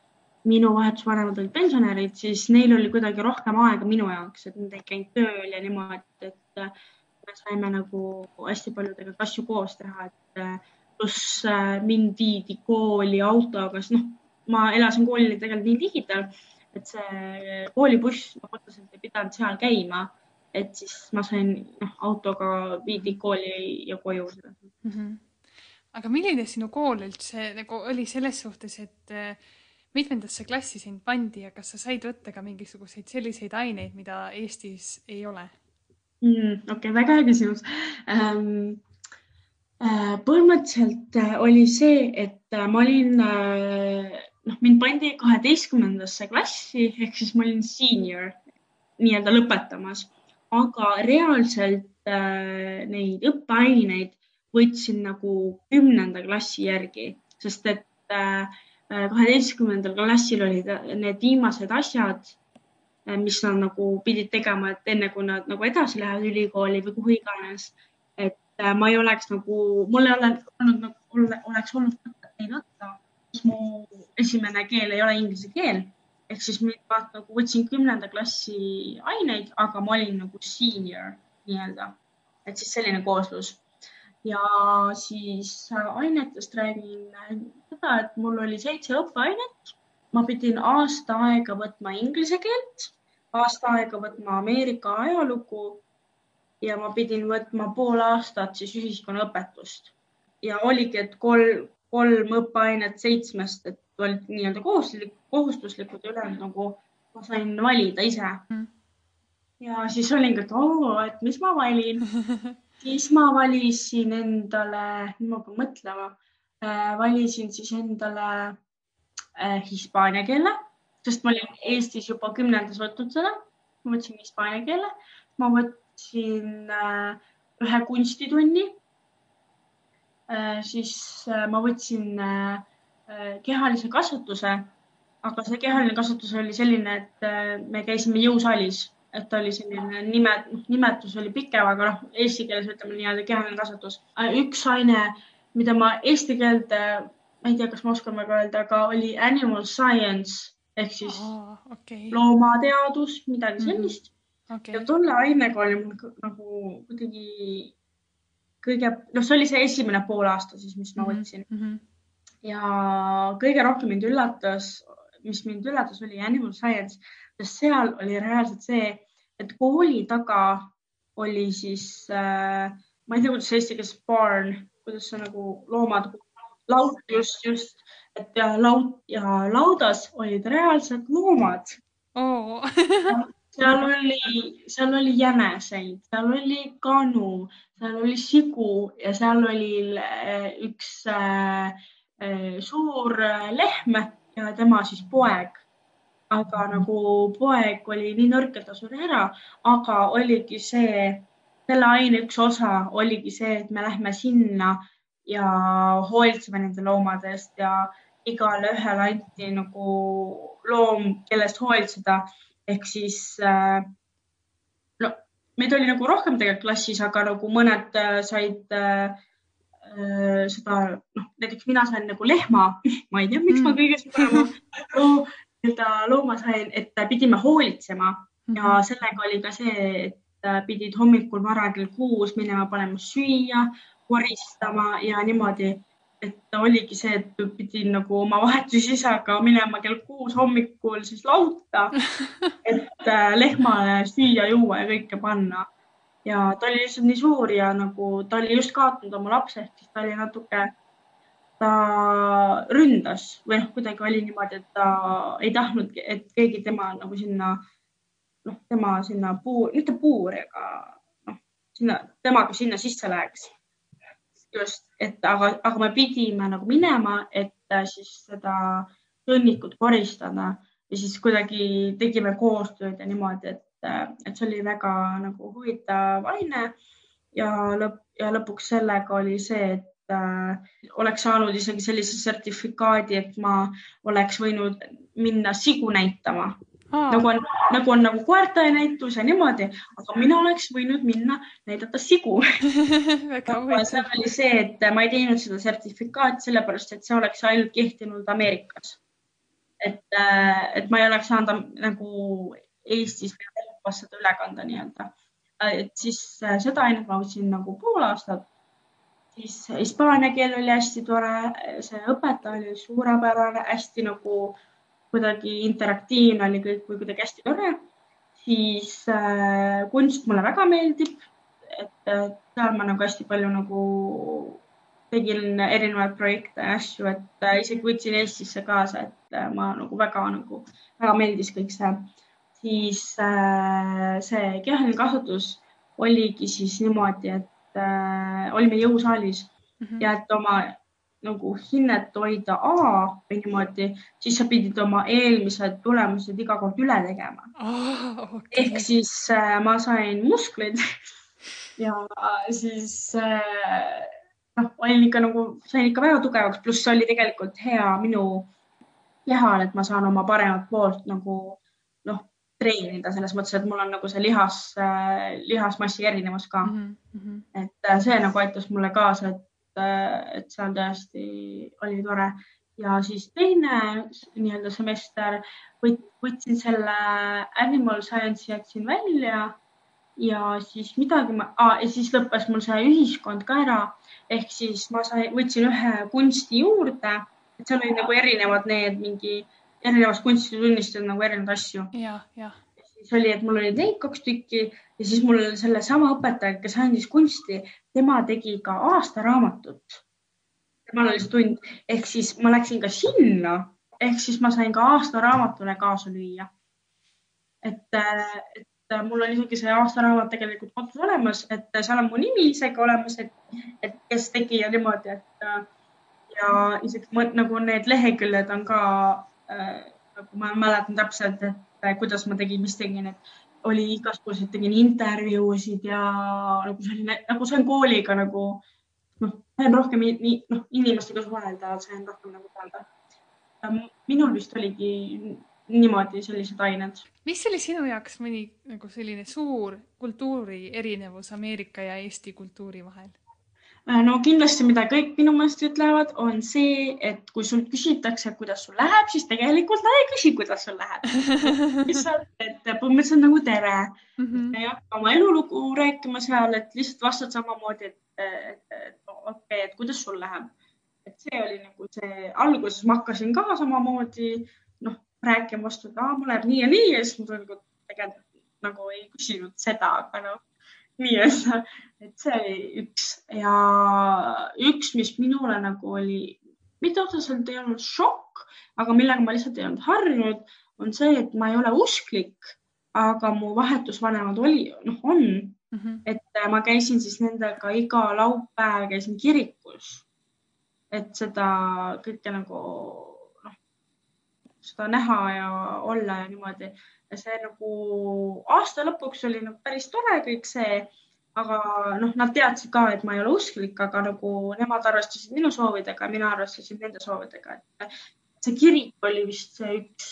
B: minu vahetusvanemad olid pensionärid, siis neil oli kuidagi rohkem aega minu jaoks, et nad ei käinud tööl ja niimoodi, et me saime nagu hästi palju tegelikult asju koos teha, et äh, pluss äh, mind viidi kooli autoga, sest noh, ma elasin koolile tegelikult nii ligidal, et see koolibuss, otseselt ei pidanud seal käima, et siis ma sain, noh, autoga viidi kooli ja koju mm. -hmm.
A: aga milline sinu kool üldse nagu oli selles suhtes, et äh, mitmendasse klassi sind pandi ja kas sa said võtta ka mingisuguseid selliseid aineid, mida Eestis ei ole?
B: Mm,? okei okay,, väga hea küsimus ähm,. Äh, põhimõtteliselt äh, oli see, et ma olin, noh, mind pandi kaheteistkümnendasse klassi ehk siis ma olin senior nii-öelda lõpetamas, aga reaalselt neid õppeaineid võtsin nagu kümnenda klassi järgi, sest et kaheteistkümnendal klassil olid need viimased asjad Äh, mis nad nagu pidid tegema, et enne kui nad nagu edasi lähevad ülikooli või kuhu iganes. et äh, ma ei oleks nagu, mul ei ole olnud nagu, oleks olnud mõtet neid võtta, kus mu esimene keel ei ole inglise keel. ehk siis ma nagu võtsin kümnenda klassi aineid, aga ma olin nagu senior nii-öelda, et siis selline kooslus ja siis ainetest räägin seda, et mul oli seitse õppeainet ma pidin aasta aega võtma inglise keelt, aasta aega võtma Ameerika ajalugu ja ma pidin võtma pool aastat siis ühiskonnaõpetust. Ja oligi, et kolm, kolm õppeainet seitsmest, et olid nii-öelda kohustuslik, kohustuslikud ja ülejäänud nagu ma sain valida ise. Mm.. ja siis olingi, et oo, et mis ma valin? Siis ma valisin endale, nüüd ma pean mõtlema äh,, valisin siis endale hispaania keele, sest ma olin Eestis juba kümnendas võtnud seda. ma võtsin hispaania keele, ma võtsin äh, ühe kunstitunni äh,. siis äh, ma võtsin äh, äh, kehalise kasvatuse, aga see kehaline kasvatus oli selline, et äh, me käisime jõusaalis et oli selline nime, noh, nimetus oli pikem, aga noh, eesti keeles ütleme nii-öelda kehaline kasvatus. Äh, üks aine, mida ma eesti keelde ma ei tea, kas ma oskan väga öelda, aga oli animal science ehk siis oh, okay. loomateadus, midagi mhm. sellist mm. -hmm. Okay. ja tolle ainega oli mul nagu kuidagi kõige, noh, see oli see esimene poolaasta siis, mis ma -hmm. võtsin mm. -hmm. ja kõige rohkem mind üllatas, mis mind üllatas, oli animal science, sest seal oli reaalselt see, et kooli taga oli siis äh,, ma ei tea, kuidas eesti keeles barn, kuidas see nagu loomad laud, just, just, et ja laud ja laudas olid reaalsed loomad
A: oh.
B: seal oli, seal oli jäneseid, seal oli kanu, seal oli sigu ja seal oli äh, üks äh, äh, suur lehm ja tema siis poeg. aga nagu poeg oli nii nõrk, et ta suri ära, aga oligi see, selle aine üks osa oligi see, et me lähme sinna ja hoolitseme nende loomade eest ja igale ühele anti nagu loom, kellest hoolitseda ehk siis äh, no meid oli nagu rohkem tegelikult klassis, aga nagu mõned äh, said äh, seda, noh, näiteks mina sain nagu lehma, ma ei tea, miks mm. ma kõige suurema nii-öelda looma sain, et pidime hoolitsema ja mm -hmm. sellega oli ka see, et pidid hommikul vara kell kuus minema panema süüa, koristama ja niimoodi, et oligi see, et pidin nagu oma vahetusisaga minema kell kuus hommikul siis lauta, et äh, lehmale süüa-juua ja kõike panna. ja ta oli lihtsalt nii suur ja nagu ta oli just kaotanud oma lapse, ehk siis ta oli natuke, ta ründas või noh, kuidagi oli niimoodi, et ta ei tahtnud, et keegi tema nagu sinna, noh, tema sinna puu, mitte puuri, aga noh, sinna, temaga sinna sisse läheks just, et aga, aga me pidime nagu minema, et äh, siis seda sõnnikut koristada. Ja siis kuidagi tegime koostööd ja niimoodi, et, äh, et see oli väga nagu huvitav aine. Ja lõpp ja lõpuks sellega oli see, et äh, oleks saanud isegi sellise sertifikaadi, et ma oleks võinud minna sigu näitama nagu on, nagu on nagu koerte näitus ja niimoodi, aga mina oleks võinud minna näidata sigu seal oli see, et ma ei teinud seda sertifikaati sellepärast, et see oleks ainult kehtinud Ameerikas. et, äh, et ma ei oleks saanud nagu Eestis või Euroopas seda üle kanda nii-öelda. et siis äh, seda ainet ma võtsin nagu pool aastat siis hispaania keel oli hästi tore, see õpetaja oli suurepärane, hästi nagu kuidagi interaktiivne oli kõik või kuidagi hästi tore, siis äh, kunst mulle väga meeldib, et äh, seal ma nagu hästi palju nagu tegin erinevaid projekte ja asju, et äh, isegi võtsin Eestisse kaasa, et äh, ma nagu väga nagu, väga meeldis kõik see. siis äh, see kehaline kasvatus oligi siis niimoodi, et äh, olime jõusaalis mm -hmm. ja et oma nagu hinnet hoida A või niimoodi, siis sa pidid oma eelmised tulemused iga kord üle tegema
A: oh,. Okay.
B: ehk siis äh, ma sain muskleid ja siis äh, noh, olin ikka nagu, sain ikka väga tugevaks, pluss see oli tegelikult hea minu kehal, et ma saan oma paremat poolt nagu noh, treenida selles mõttes, et mul on nagu see lihas äh,, lihasmassi erinevus ka mm. -hmm. et äh, see nagu aitas mulle kaasa, et, et seal tõesti oli tore ja siis teine nii-öelda semester võt, võtsin selle animal science'i jätsin välja ja siis midagi ma ah,, ja siis lõppes mul see ühiskond ka ära ehk siis ma sain, võtsin ühe kunsti juurde, et seal olid nagu erinevad need mingi erinevast kunstitunnist on nagu erinevaid asju.
A: ja, ja.
B: Siis oli, et mul olid neid kaks tükki ja siis mul sellesama õpetaja, kes andis kunsti, tema tegi ka aastaraamatut. temal oli see tund ehk siis ma läksin ka sinna ehk siis ma sain ka aastaraamatule kaasa lüüa. et, et mul on isegi see aastaraamat tegelikult kodus olemas, et seal on mu nimi isegi olemas, et, et kes tegi ja niimoodi, et ja isegi nagu need leheküljed on ka Äh, nagu ma mäletan täpselt, et kuidas ma tegin, mis tegin, et oli igasuguseid, tegin intervjuusid ja nagu selline, nagu sain kooliga nagu noh, sain rohkem nii, noh, inimestega suhelda, sain rohkem nagu teada. minul vist oligi niimoodi sellised ained.
A: mis oli sinu jaoks mõni nagu selline suur kultuuri erinevus Ameerika ja Eesti kultuuri vahel?
B: Äh, no kindlasti, mida kõik minu meelest ütlevad, on see, et kui sult küsitakse, kuidas sul läheb, siis tegelikult nad ei küsi, kuidas sul läheb. lihtsalt, et põhimõtteliselt nagu tere mm. -hmm. ei hakka oma elulugu rääkima seal, et lihtsalt vastad samamoodi, et, et, et okei okay,, et kuidas sul läheb. et see oli nagu see, alguses ma hakkasin ka samamoodi noh, rääkima vastu, et aa, mul läheb nii ja nii ja siis ma tegelikult nagu ei küsinud seda, aga noh nii-öelda, et see oli üks ja üks, mis minule nagu oli, mitte otseselt ei olnud šokk, aga millega ma lihtsalt ei olnud harjunud, on see, et ma ei ole usklik, aga mu vahetusvanemad oli, noh, on mm, -hmm. et ma käisin siis nendega iga laupäev, käisin kirikus. et seda kõike nagu noh, seda näha ja olla ja niimoodi ja see nagu aasta lõpuks oli nagu päris tore kõik see, aga noh, nad teadsid ka, et ma ei ole usklik, aga nagu nemad arvestasid minu soovidega, mina arvestasin nende soovidega, et see kirik oli vist see üks,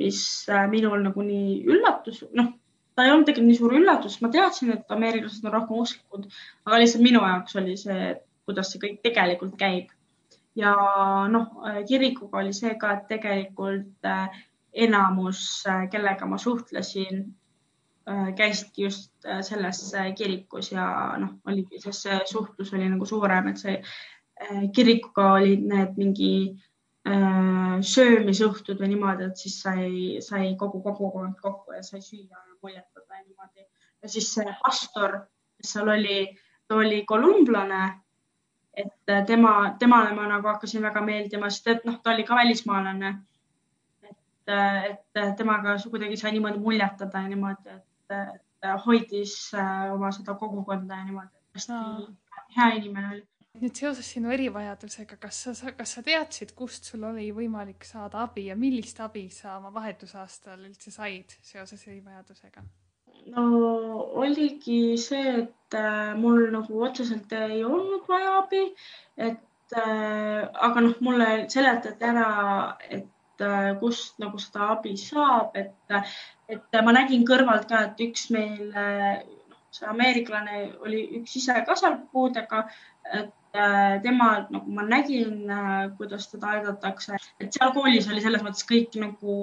B: mis äh, minul nagu nii üllatus, noh, ta ei olnud tegelikult nii suur üllatus, ma teadsin, et ameeriklased on rohkem usklikud, aga lihtsalt minu jaoks oli see, kuidas see kõik tegelikult käib. ja noh, kirikuga oli see ka, et tegelikult äh, enamus, äh, kellega ma suhtlesin, käisidki just äh, selles kirikus ja noh, oligi, sest see suhtlus oli nagu suurem, et see kirikuga olid need mingi söömisõhtud või niimoodi, et siis sai, sai kogu kogukond kokku ja sai süüa ja muljetada ja niimoodi. ja siis see pastor, kes seal oli, ta oli kolumblane. et tema, temale ma nagu hakkasin väga meeldima, sest et noh, ta oli ka välismaalane et temaga kuidagi sai niimoodi muljetada ja niimoodi, et, et hoidis äh, oma seda kogukonda ja niimoodi, hästi no. hea inimene oli.
A: nüüd seoses sinu erivajadusega, kas sa, kas sa teadsid, kust sul oli võimalik saada abi ja millist abi sa oma vahetusaastal üldse said seoses erivajadusega?
B: no oligi see, et äh, mul nagu otseselt ei olnud vaja abi, et äh, aga noh, mulle seletati ära, et Äh, kust nagu seda abi saab, et, et ma nägin kõrvalt ka, et üks meil, noh, see ameeriklane oli üks ise ka seal puudega, et äh, tema, nagu ma nägin, äh, kuidas teda aidatakse, et seal koolis oli selles mõttes kõik nagu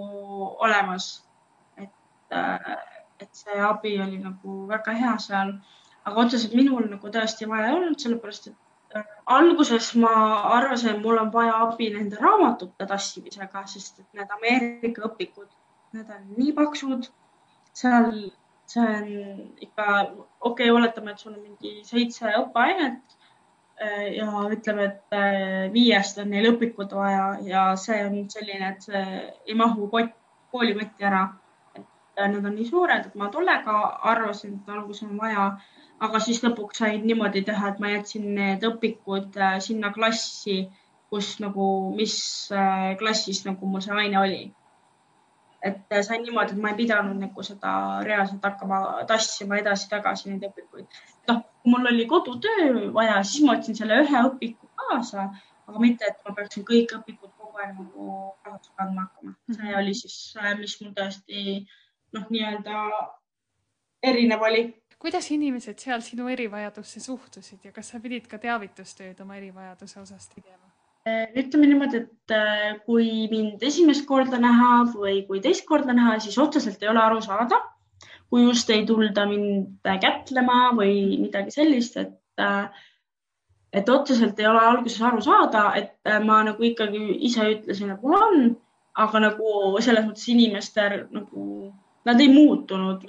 B: olemas. et, et see abi oli nagu väga hea seal, aga otseselt minul nagu tõesti vaja ei olnud, sellepärast et alguses ma arvasin, et mul on vaja abi nende raamatute tassimisega, sest et need Ameerika õpikud, need on nii paksud. seal, see on ikka, okei okay,, oletame, et sul on mingi seitse õppeainet ja ütleme, et äh, viiest on neil õpikud vaja ja see on selline, et see ei mahu kott, koolikotti ära. et äh, need on nii suured, et ma tollega arvasin, et alguses on vaja aga siis lõpuks sain niimoodi teha, et ma jätsin need õpikud sinna klassi, kus nagu, mis klassis nagu mul see aine oli. Et sain niimoodi, et ma ei pidanud nagu seda reaalselt hakkama tassima edasi-tagasi neid õpikuid. noh, kui mul oli kodutöö vaja, siis ma võtsin selle ühe õpiku kaasa, aga mitte, et ma peaksin kõik õpikud kogu aeg nagu kaasas kandma hakkama. see oli siis, mis mul tõesti noh, nii-öelda erinev oli
A: kuidas inimesed seal sinu erivajadusse suhtusid ja kas sa pidid ka teavitustööd oma erivajaduse osas tegema?
B: Äh, ütleme niimoodi, et äh, kui mind esimest korda näha või kui teist korda näha, siis otseselt ei ole aru saada, kui just ei tulda mind kätlema või midagi sellist, et äh, et otseselt ei ole alguses aru saada, et ma nagu ikkagi ise ütlesin, mul on, aga nagu selles mõttes inimeste nagu nad ei muutunud,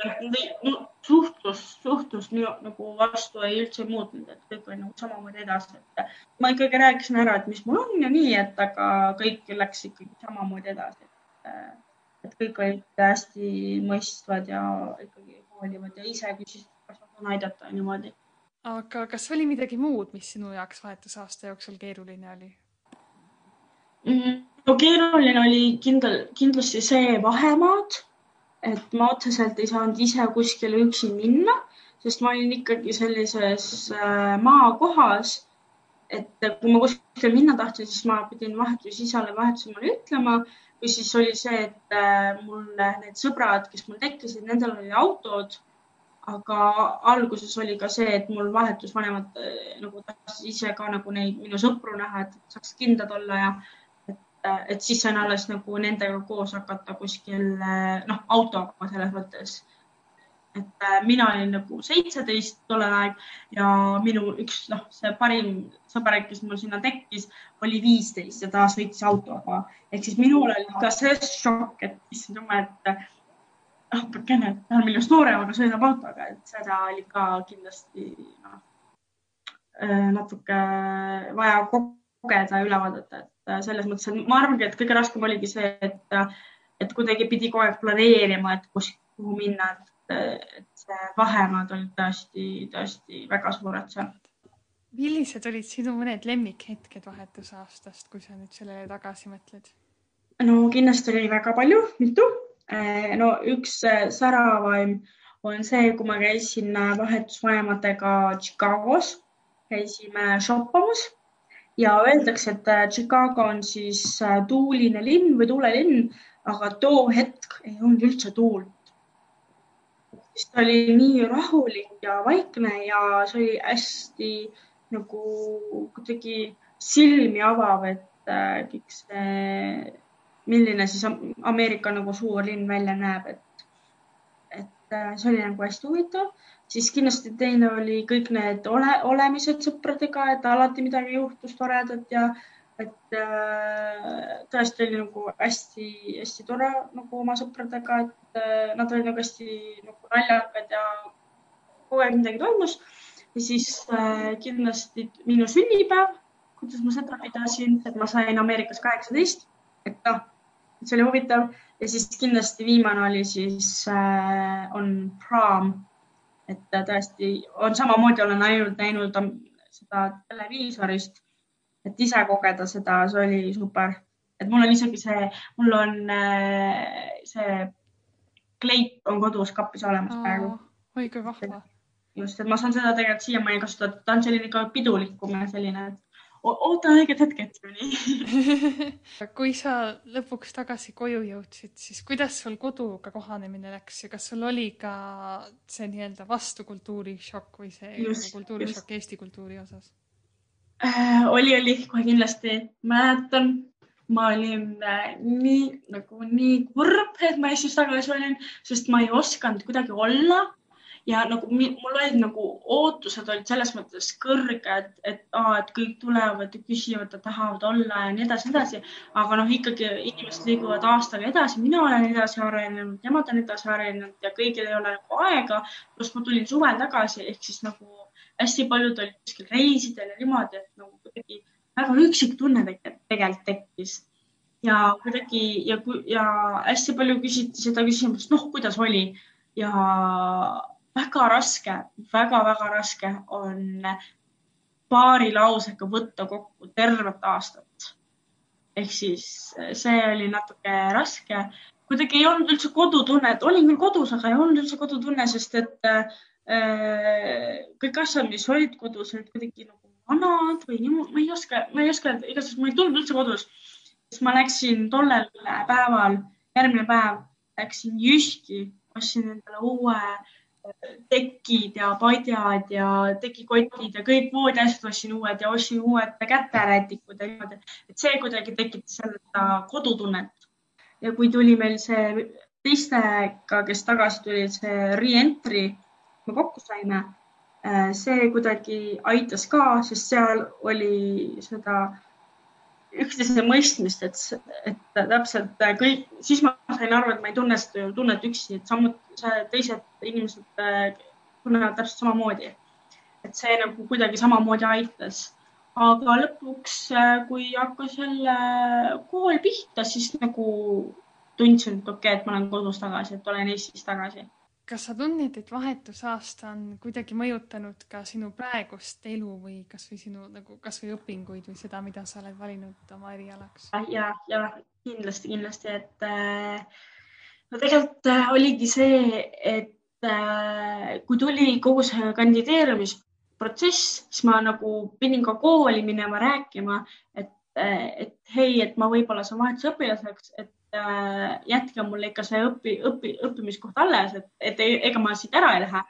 B: suhtlus, suhtlus nagu vastu ei üldse muutnud, et kõik oli nagu samamoodi edasi, et ma ikkagi rääkisin ära, et mis mul on ja nii, et aga kõik läks ikkagi samamoodi edasi. et kõik olid hästi mõistvad ja ikkagi hoolivad ja ise küsisid, kas ma saan aidata ja niimoodi.
A: aga kas oli midagi muud, mis sinu jaoks vahetusaasta jooksul keeruline oli
B: mm,? no keeruline oli kindel, kindlasti see vahemaad et ma otseselt ei saanud ise kuskile üksi minna, sest ma olin ikkagi sellises äh, maakohas, et kui ma kuskile minna tahtsin, siis ma pidin vahetusisale vahetusemale ütlema või siis oli see, et äh, mul need sõbrad, kes mul tekkisid, nendel olid autod. aga alguses oli ka see, et mul vahetusvanemad äh, nagu tahtsid ise ka nagu neid minu sõpru näha, et saaks kindlad olla ja et siis sain alles nagu nendega koos hakata kuskil noh, autoga selles mõttes. et äh, mina olin nagu seitseteist tollel ajal ja minu üks noh, see parim sõber, kes mul sinna tekkis, oli viisteist ja ta sõitis autoga. ehk siis minul oli ka see šokk, et issand jumal, et apakene, ta on minust noorem, aga sõidab autoga, et seda oli ka kindlasti noh, äh, natuke vaja kogeda ja üle vaadata, et Äh, selles mõttes, et ma arvangi, et kõige raskem oligi see, et, et kuidagi pidi kogu aeg planeerima, et kus, kuhu minna, et, see vahemaad olid tõesti, tõesti väga suured seal.
A: millised olid sinu mõned lemmikhetked vahetusaastast, kui sa nüüd sellele tagasi mõtled?
B: no kindlasti oli väga palju, mitu. Äh, no üks äh, säravaim on see, kui ma käisin vahetusvanematega Chicagos, käisime shoppamas ja öeldakse, et äh, Chicago on siis äh, tuuline linn või tuulelinn, aga too hetk ei olnud üldse tuult. siis ta oli nii rahulik ja vaikne ja see oli hästi nagu kuidagi silmi avav, et äh, kõik see, milline siis Ameerika nagu suur linn välja näeb, et see oli nagu hästi huvitav. Siis kindlasti teine oli kõik need ole, olemised sõpradega, et alati midagi juhtus toredat ja et äh, tõesti oli nagu hästi-hästi tore nagu oma sõpradega, et äh, nad olid nagu hästi nagu naljakad ja kogu aeg midagi toimus. ja siis äh, kindlasti minu sünnipäev, kuidas ma seda pidasin, et ma sain Ameerikas kaheksateist, et noh, see oli huvitav ja siis kindlasti viimane oli siis äh, on prom et tõesti on samamoodi, olen ainult näinud seda televiisorist, et ise kogeda seda, see oli super. et mul on isegi see, mul on äh, see kleit on kodus kapis olemas praegu.
A: oi kui vahva.
B: just, et ma saan seda tegelikult siiamaani kasutada, ta on selline ka pidulikum ja selline, et oota õiget hetke, et
A: nii. Kui sa lõpuks tagasi koju jõudsid, siis kuidas sul koduga kohanemine läks ja kas sul oli ka see nii-öelda vastukultuuri šokk või see kultuurishokk Eesti kultuuri osas?
B: Äh,? oli, oli kohe kindlasti, mäletan, ma olin äh, nii nagu nii kurb, et ma Eestis tagasi olin, sest ma ei osanud kuidagi olla ja nagu mul olid nagu ootused olid selles mõttes kõrged, et, et kõik tulevad ja küsivad ja tahavad olla ja nii edasi, edasi. aga noh, ikkagi inimesed liiguvad aastaga edasi, mina olen edasi arenenud, nemad on edasi arenenud ja kõigil ei ole nagu aega. pluss ma tulin suvel tagasi ehk siis nagu hästi paljud olid kuskil reisidel ja niimoodi, et nagu kuidagi väga üksik tunne tegelikult tekkis ja kuidagi ja, ja hästi palju küsiti seda küsimust, noh, kuidas oli ja väga raske väga,, väga-väga raske on paari lausega võtta kokku tervet aastat. ehk siis see oli natuke raske. kuidagi ei olnud üldse kodutunnet, olin küll kodus, aga ei olnud üldse kodutunne, sest et äh, kõik asjad, mis olid kodus, olid kuidagi nagu vanad või niimoodi, ma ei oska, ma ei oska igatahes ma ei tundnud üldse kodus. siis ma läksin tollel päeval, järgmine päev läksin Jyski, ostsin endale uue äh, tekid ja padjad ja tekikotid ja kõik voodiasjad ostsin uued ja ostsin uued käterätikud ja niimoodi, et see kuidagi tekitas seda kodutunnet. ja kui tuli meil see teistega, kes tagasi tulid, see re-entry, me kokku saime Äh, see kuidagi aitas ka, sest seal oli seda üksteise mõistmist, et, et täpselt kõik, siis ma sain aru, et ma ei tunne seda tunnet üksi, et samuti teised inimesed äh, tunnevad täpselt samamoodi. et see nagu kuidagi samamoodi aitas. aga lõpuks, äh, kui hakkas jälle kool pihta, siis nagu tundsin, et okei okay,, et ma olen kodus tagasi, et olen Eestis tagasi
A: kas sa tunned, et vahetusaasta on kuidagi mõjutanud ka sinu praegust elu või kasvõi sinu nagu kasvõi õpinguid või seda, mida sa oled valinud oma erialaks?
B: ja, ja kindlasti, kindlasti, et äh, no tegelikult äh, oligi see, et äh, kui tuli kogu see kandideerumisprotsess, siis ma nagu pidin ka kooli minema rääkima, et, et hei, et ma võib-olla saan vahetusõpilaseks, et jätke mulle ikka see õpi, õpi, õppimiskoht alles, et, et ega ma siit ära ei lähe.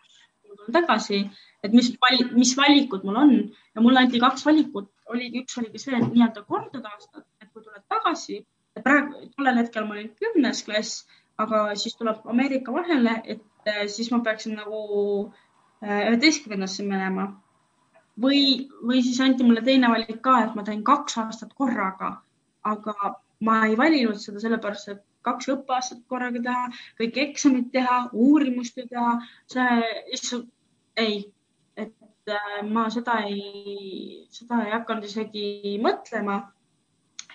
B: tulen tagasi, et mis, mis valikud mul on. Ja mulle anti kaks valikut, oligi, üks oligi see, et nii-öelda kordada aastat, et kui tuled tagasi, praegu tollel hetkel ma olin kümnes klass, aga siis tuleb Ameerika vahele, et äh, siis ma peaksin nagu äh, üheteistkümnendasse minema. Või, või siis anti mulle teine valik ka, et ma teen kaks aastat korraga, aga ma ei valinud seda sellepärast, et kaks õppeaastat korraga teha, kõik eksamid teha, uurimust teha, see lihtsalt ei, et äh, ma seda ei, seda ei hakanud isegi mõtlema.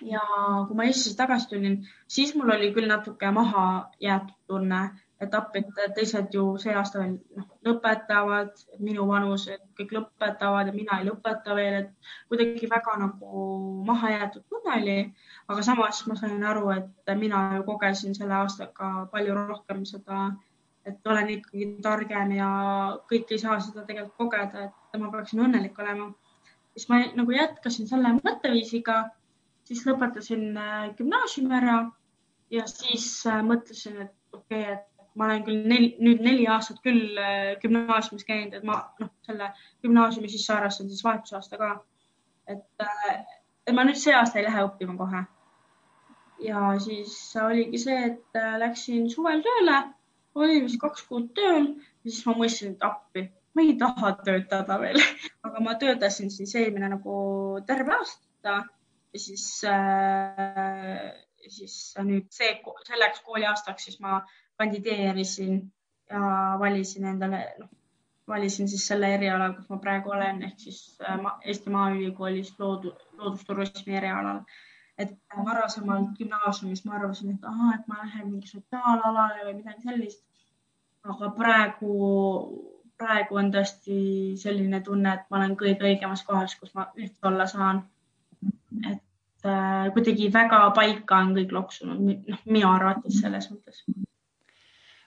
B: ja kui ma Eestisse tagasi tulin, siis mul oli küll natuke maha jäetud tunne etapp, et teised ju see aasta noh, lõpetavad, minu vanused kõik lõpetavad ja mina ei lõpeta veel, et kuidagi väga nagu maha jäetud tunne oli. aga samas ma sain aru, et mina ju kogesin selle aastaga palju rohkem seda, et olen ikkagi targem ja kõik ei saa seda tegelikult kogeda, et ma peaksin õnnelik olema. siis ma nagu jätkasin selle mõtteviisiga, siis lõpetasin äh, gümnaasiumi ära ja siis äh, mõtlesin, et okei okay,, et ma olen küll neli, nüüd neli aastat küll äh, gümnaasiumis käinud, et ma noh, selle gümnaasiumi sisse arvestan siis vahetusaasta ka. et, äh, et ma nüüd see aasta ei lähe õppima kohe. ja siis oligi see, et äh, läksin suvel tööle, olin vist kaks kuud tööl siis ma mõtlesin, et appi, ma ei taha töötada veel aga ma töötasin siis eelmine nagu terve aasta ja siis äh, siis nüüd see, selleks kooliaastaks siis ma kandideerisin ja valisin endale, noh, valisin siis selle eriala, kus ma praegu olen, ehk siis äh, Eesti Maaülikoolis loodu, loodusturismi erialal. et varasemalt gümnaasiumis ma arvasin, et ahah, et ma lähen mingi sotsiaalalale või midagi sellist. aga praegu, praegu on tõesti selline tunne, et ma olen kõige õigemas kohas, kus ma üldse olla saan. et äh, kuidagi väga paika on kõik loksunud, noh, minu arvates selles mõttes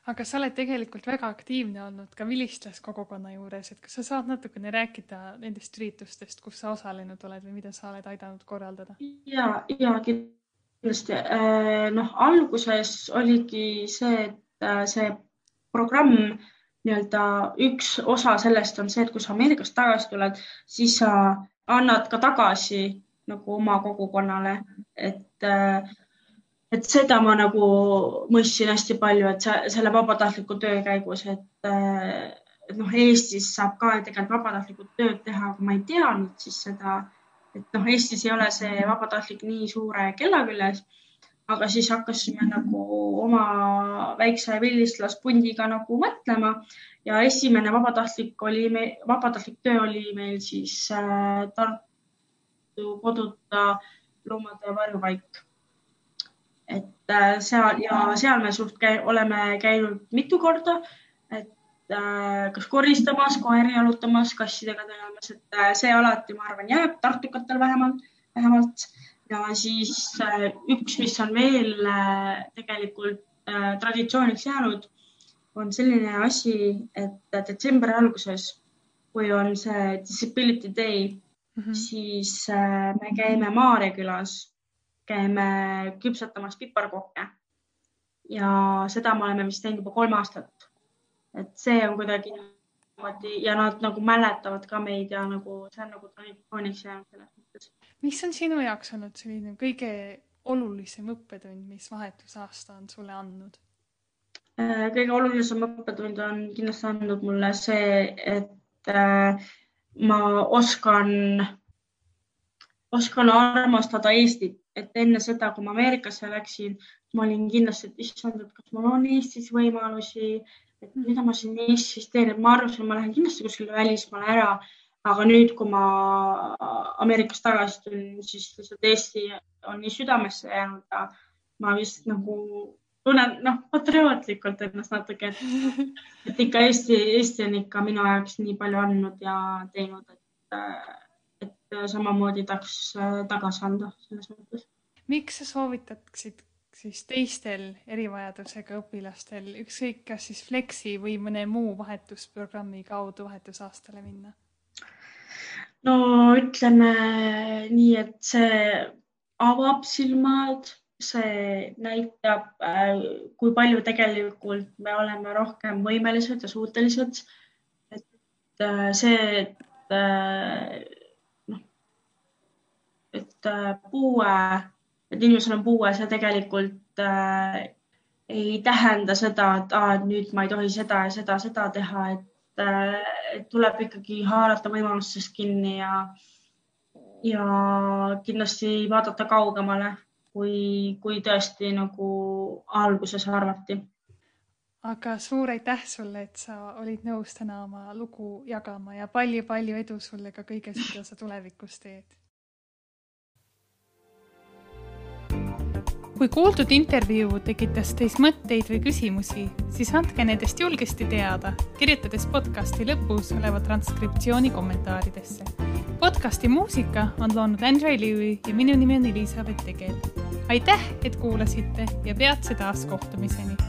A: aga sa oled tegelikult väga aktiivne olnud ka vilistlaskogukonna juures, et kas sa saad natukene rääkida nendest üritustest, kus sa osalenud oled või mida sa oled aidanud korraldada?
B: ja, ja kindlasti äh, noh, alguses oligi see, et äh, see programm nii-öelda üks osa sellest on see, et kui sa Ameerikast tagasi tuled, siis sa annad ka tagasi nagu oma kogukonnale, et äh, et seda ma nagu mõistsin hästi palju, et selle vabatahtliku töö käigus, et, et noh, Eestis saab ka tegelikult vabatahtlikult tööd teha, aga ma ei teadnud siis seda, et noh, Eestis ei ole see vabatahtlik nii suure kella küljes. aga siis hakkasime nagu oma väikse vilistlaspundiga nagu mõtlema ja esimene vabatahtlik oli, vabatahtlik töö oli meil siis äh, Tartu Koduta loomade varjupaik et äh, seal ja seal me suht käi, oleme käinud mitu korda. et äh, kas koristamas, koeri jalutamas, kassidega tegelemas, et äh, see alati, ma arvan, jääb tartukatel vähemalt, vähemalt. ja siis üks, mis on veel tegelikult traditsiooniks jäänud, on selline asi, et detsembri alguses, kui on see Disability Day mm, -hmm. siis me käime Maarja külas, käime küpsetamas piparkokke ja seda me oleme vist teinud juba kolm aastat. et see on kuidagi niimoodi ja nad nagu mäletavad ka meid ja nagu see on nagu traditsiooniks jäänud selles mõttes.
A: mis on sinu jaoks olnud selline kõige olulisem õppetund, mis vahetusaasta on sulle andnud?
B: Äh, kõige olulisem õppetund on kindlasti andnud mulle see, et äh, ma oskan, oskan armastada Eestit, et enne seda, kui ma Ameerikasse läksin, ma olin kindlasti, et issand, et kas mul on Eestis võimalusi, et mida ma siin Eestis teen, et ma arvasin, et ma lähen kindlasti kuskile välismaale ära. aga nüüd, kui ma Ameerikast tagasi tulin, siis lihtsalt Eesti on nii südamesse jäänud ma vist nagu tunnen noh, patriootlikult ennast natuke, et, et ikka Eesti, Eesti on ikka minu jaoks nii palju andnud ja teinud, et, et samamoodi tahaks tagasi anda selles mõttes.
A: miks sa soovitaksid siis teistel erivajadusega õpilastel, ükskõik kas siis Flexi või mõne muu vahetusprogrammi kaudu vahetusaastale minna?
B: no ütleme nii, et see avab silmad, see näitab, äh, kui palju tegelikult me oleme rohkem võimelised ja suutelised. et äh, see, et äh, et puue et inimesel on puue, see tegelikult äh, ei tähenda seda, et aa, nüüd ma ei tohi seda ja seda, seda teha, et äh,, tuleb ikkagi haarata võimalustest kinni ja, ja kindlasti vaadata kaugemale, kui, kui tõesti nagu alguses arvati.
A: Aga suur aitäh sulle, et sa olid nõus täna oma lugu jagama ja palju-palju edu sulle ka kõiges, mida sa tulevikus teed kui kuuldud intervjuu tekitas teis mõtteid või küsimusi, siis andke nendest julgesti teada, kirjutades podcasti lõpus oleva transkriptsiooni kommentaaridesse. podcasti muusika on loonud Andre Lewy ja minu nimi on Elizabeth Tegel. aitäh, et kuulasite ja peatse taas kohtumiseni